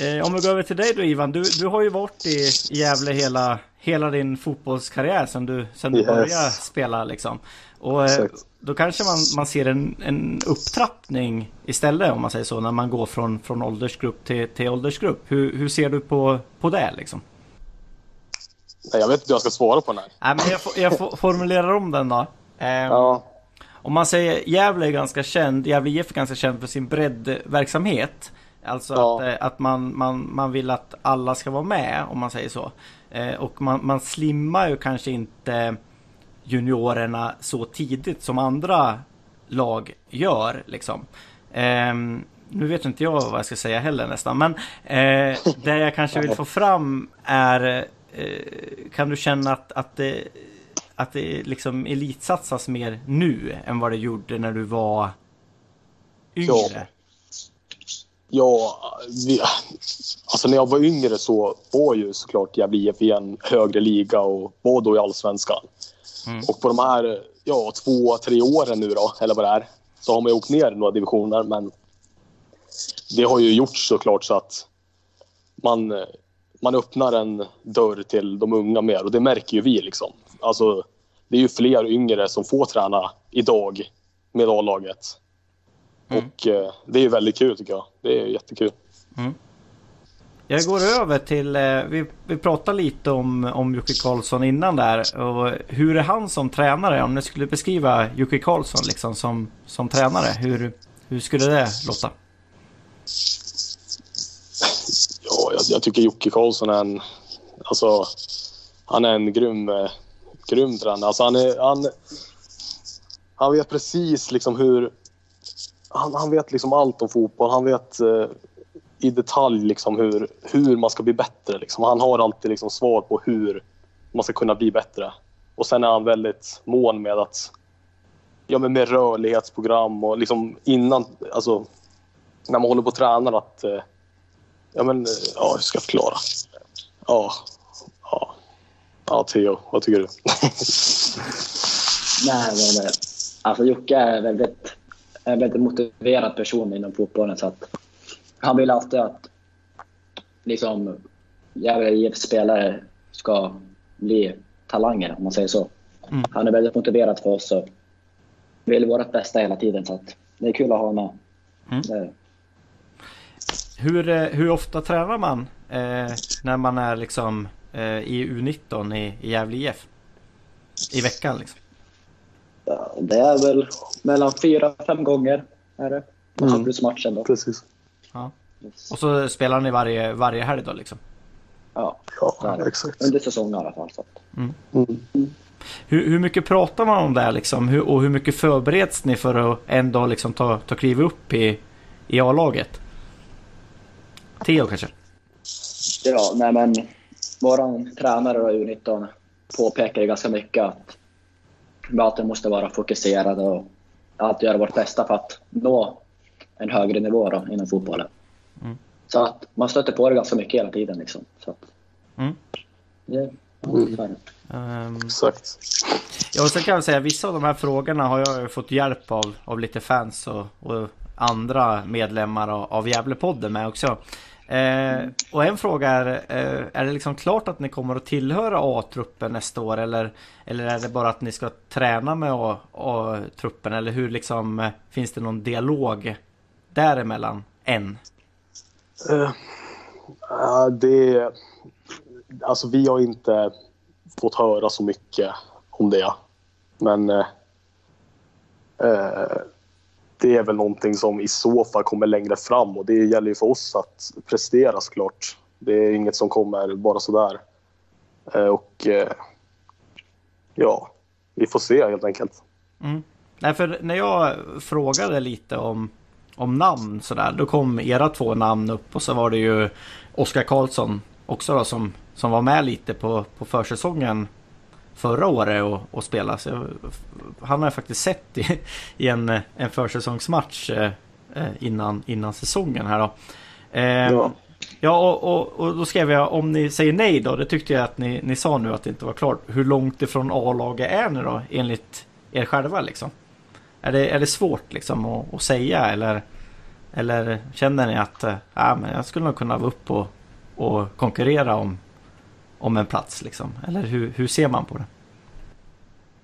eh, om vi går över till dig då Ivan. Du, du har ju varit i Gävle hela, hela din fotbollskarriär sen du, sen du yes. började spela liksom. Och eh, då kanske man, man ser en, en upptrappning istället om man säger så. När man går från, från åldersgrupp till, till åldersgrupp. Hur, hur ser du på, på det liksom? Jag vet inte hur jag ska svara på den här. Nej, men jag, jag formulerar om den då. Eh, ja. Om man säger Gävle är ganska känd, Gävle IF är ganska känd för sin breddverksamhet. Alltså ja. att, eh, att man, man, man vill att alla ska vara med om man säger så. Eh, och man, man slimmar ju kanske inte juniorerna så tidigt som andra lag gör. Liksom. Eh, nu vet inte jag vad jag ska säga heller nästan. Men eh, det jag kanske vill få fram är Eh, kan du känna att, att det, att det liksom elitsatsas mer nu än vad det gjorde när du var yngre? Ja, ja vi, alltså när jag var yngre så var ju såklart Gävle IF i en högre liga och var då i Allsvenskan. Mm. Och på de här ja, två, tre åren nu då, eller vad det är, så har man ju åkt ner några divisioner men det har ju gjort såklart så att man man öppnar en dörr till de unga mer och det märker ju vi. Liksom. Alltså, det är ju fler yngre som får träna idag med A-laget. Mm. Och eh, det är ju väldigt kul tycker jag. Det är jättekul. Mm. Jag går över till, eh, vi, vi pratade lite om, om Jocke Karlsson innan där. Och hur är han som tränare? Om ni skulle beskriva Jocke Karlsson liksom som, som tränare, hur, hur skulle det låta? jag, jag tycker Jocke Karlsson är en... Alltså, han är en grym, eh, grym tränare. Alltså, han, är, han, han vet precis liksom hur... Han, han vet liksom allt om fotboll. Han vet eh, i detalj liksom hur, hur man ska bli bättre. Liksom. Han har alltid liksom svar på hur man ska kunna bli bättre. Och sen är han väldigt mån med att ja, men med rörlighetsprogram och liksom innan, alltså när man håller på och tränar att eh, Ja, men eh, ja, hur ska jag förklara? Ja, ja. Ja, Theo, vad tycker du? Nej, nej, eh, nej. alltså Jocke är väldigt, en väldigt motiverad person inom fotbollen. Så att han vill alltid att liksom, Gävle spelare ska bli talanger, om man säger så. Mm. Han är väldigt motiverad för oss och vill vårt bästa hela tiden. Så att det är kul att ha honom. Mm. Hur, eh, hur ofta tränar man eh, när man är liksom eh, i U19 i, i Gävle IF? I veckan liksom? Ja, det är väl mellan fyra, fem gånger. Är det. Mm. plus matchen då. Precis. Ja. Och så spelar ni varje, varje helg då liksom? Ja, ja exakt. Under säsongen i alla fall. Så. Mm. Mm. Hur, hur mycket pratar man om det liksom? Hur, och hur mycket förbereds ni för att en dag liksom ta, ta kliv upp i, i A-laget? Theo kanske? Ja, nej men vår tränare och U19 påpekar ju ganska mycket att vi alltid måste vara fokuserade och alltid göra vårt bästa för att nå en högre nivå då, inom fotbollen. Mm. Så att man stöter på det ganska mycket hela tiden. Liksom. Så att, mm. det, mm. Um, Exakt. Ja, och sen kan jag säga vissa av de här frågorna har jag fått hjälp av, av lite fans och, och andra medlemmar av, av Gävlepodden med också. Eh, och en fråga är, eh, är det liksom klart att ni kommer att tillhöra A-truppen nästa år eller, eller är det bara att ni ska träna med A-truppen eller hur liksom eh, finns det någon dialog däremellan än? Uh, det, alltså vi har inte fått höra så mycket om det. Men uh, det är väl någonting som i så fall kommer längre fram och det gäller ju för oss att prestera såklart. Det är inget som kommer bara sådär. Eh, och eh, ja, vi får se helt enkelt. Mm. Nej, för när jag frågade lite om, om namn sådär, då kom era två namn upp och så var det ju Oskar Karlsson också då som, som var med lite på, på försäsongen förra året och, och spelade. Så han har jag faktiskt sett i, i en, en försäsongsmatch eh, innan, innan säsongen här då. Eh, ja. Ja, och, och, och, då skrev jag om ni säger nej då. Det tyckte jag att ni, ni sa nu att det inte var klart. Hur långt ifrån A-laget är ni då enligt er själva liksom? Är det, är det svårt liksom att, att säga eller, eller känner ni att äh, men jag skulle nog kunna vara upp och, och konkurrera om, om en plats liksom? Eller hur, hur ser man på det?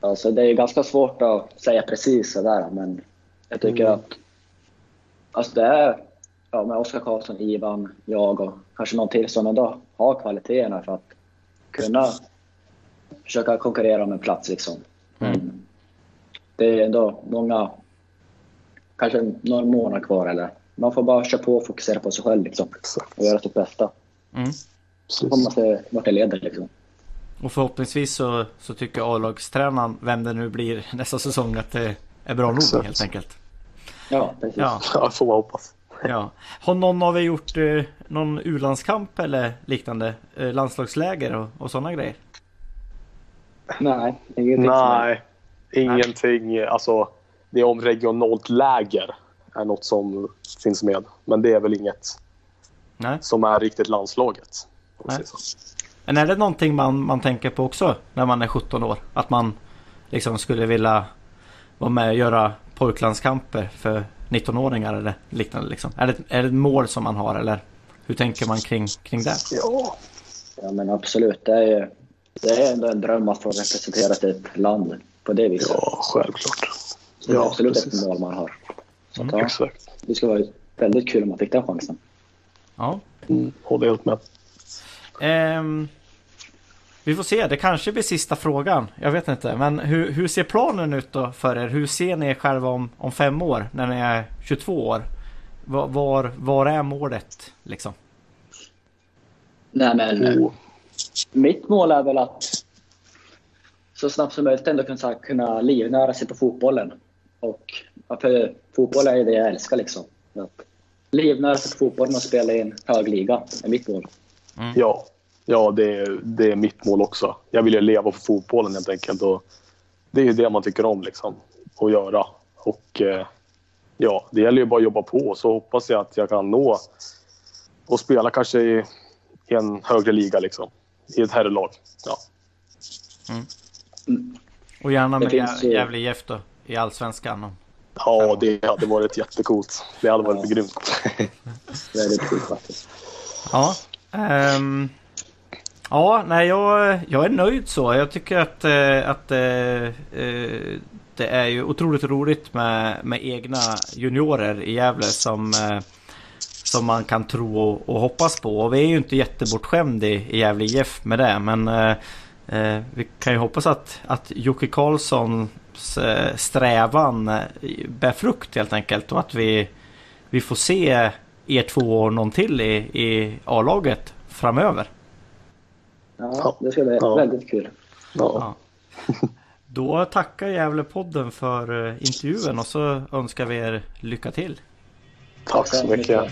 Alltså det är ganska svårt att säga precis sådär men jag tycker mm. att alltså det är ja, med Oskar Karlsson, Ivan, jag och kanske någon till som ändå har kvaliteterna för att kunna försöka konkurrera om en plats. Liksom. Mm. Det är ändå många, kanske några månader kvar. Eller man får bara köra på och fokusera på sig själv liksom, och göra sitt bästa. Mm. Får man se vart det leder. Liksom. Och förhoppningsvis så, så tycker A-lagstränaren, vem det nu blir nästa säsong, att det är bra nog helt enkelt. Ja, precis. Ja, ja får man hoppas. Ja. Har någon av er gjort eh, någon u-landskamp eller liknande? Eh, landslagsläger och, och sådana grejer? Nej, ingenting. Nej, ingenting. Nej. Alltså, det är om regionalt läger är något som finns med. Men det är väl inget Nej. som är riktigt landslaget. Men är det någonting man, man tänker på också när man är 17 år? Att man liksom skulle vilja vara med och göra pojklandskamper för 19-åringar eller liknande liksom? Är det, är det ett mål som man har eller hur tänker man kring, kring det? Ja. ja men absolut. Det är, det är ändå en dröm att få representera sitt land på det viset. Ja, självklart. det är ja, absolut precis. ett mål man har. Så mm, ja, exakt. Det skulle vara väldigt kul om man fick den chansen. Ja. Mm, håller helt med. Um, vi får se, det kanske blir sista frågan. Jag vet inte. Men hur, hur ser planen ut då för er? Hur ser ni er själva om, om fem år när ni är 22 år? Var, var, var är målet liksom? Nej men oh. mitt mål är väl att så snabbt som möjligt ändå kunna, kunna livnära sig på fotbollen. Och för fotboll är det jag älskar liksom. Att livnära sig på fotbollen och spela i en hög liga är mitt mål. Mm. Ja, Ja, det är, det är mitt mål också. Jag vill ju leva för fotbollen helt enkelt. Och det är ju det man tycker om liksom, att göra. Och eh, ja, det gäller ju bara att jobba på. Så hoppas jag att jag kan nå och spela kanske i, i en högre liga liksom. I ett herrlag. Ja. Mm. Och gärna med Gävle IF då, i Allsvenskan. Ja, det hade varit jättecoolt. Det hade varit ja. grymt. Väldigt coolt faktiskt. Ja. Um, Ja, nej jag, jag är nöjd så. Jag tycker att, eh, att uh, det är ju otroligt roligt med, med egna juniorer i Gävle som, som man kan tro och, och hoppas på. Och vi är ju inte jättebortskämd i, i Gävle IF med det. Men eh, vi kan ju hoppas att, att Jocke Karlssons strävan bär frukt helt enkelt. Och att vi, vi får se er två år någon till i, i A-laget framöver. Ja, det ska bli ja. väldigt kul. Ja. Då tackar Gävlepodden för eh, intervjun och så önskar vi er lycka till. Tack så mycket.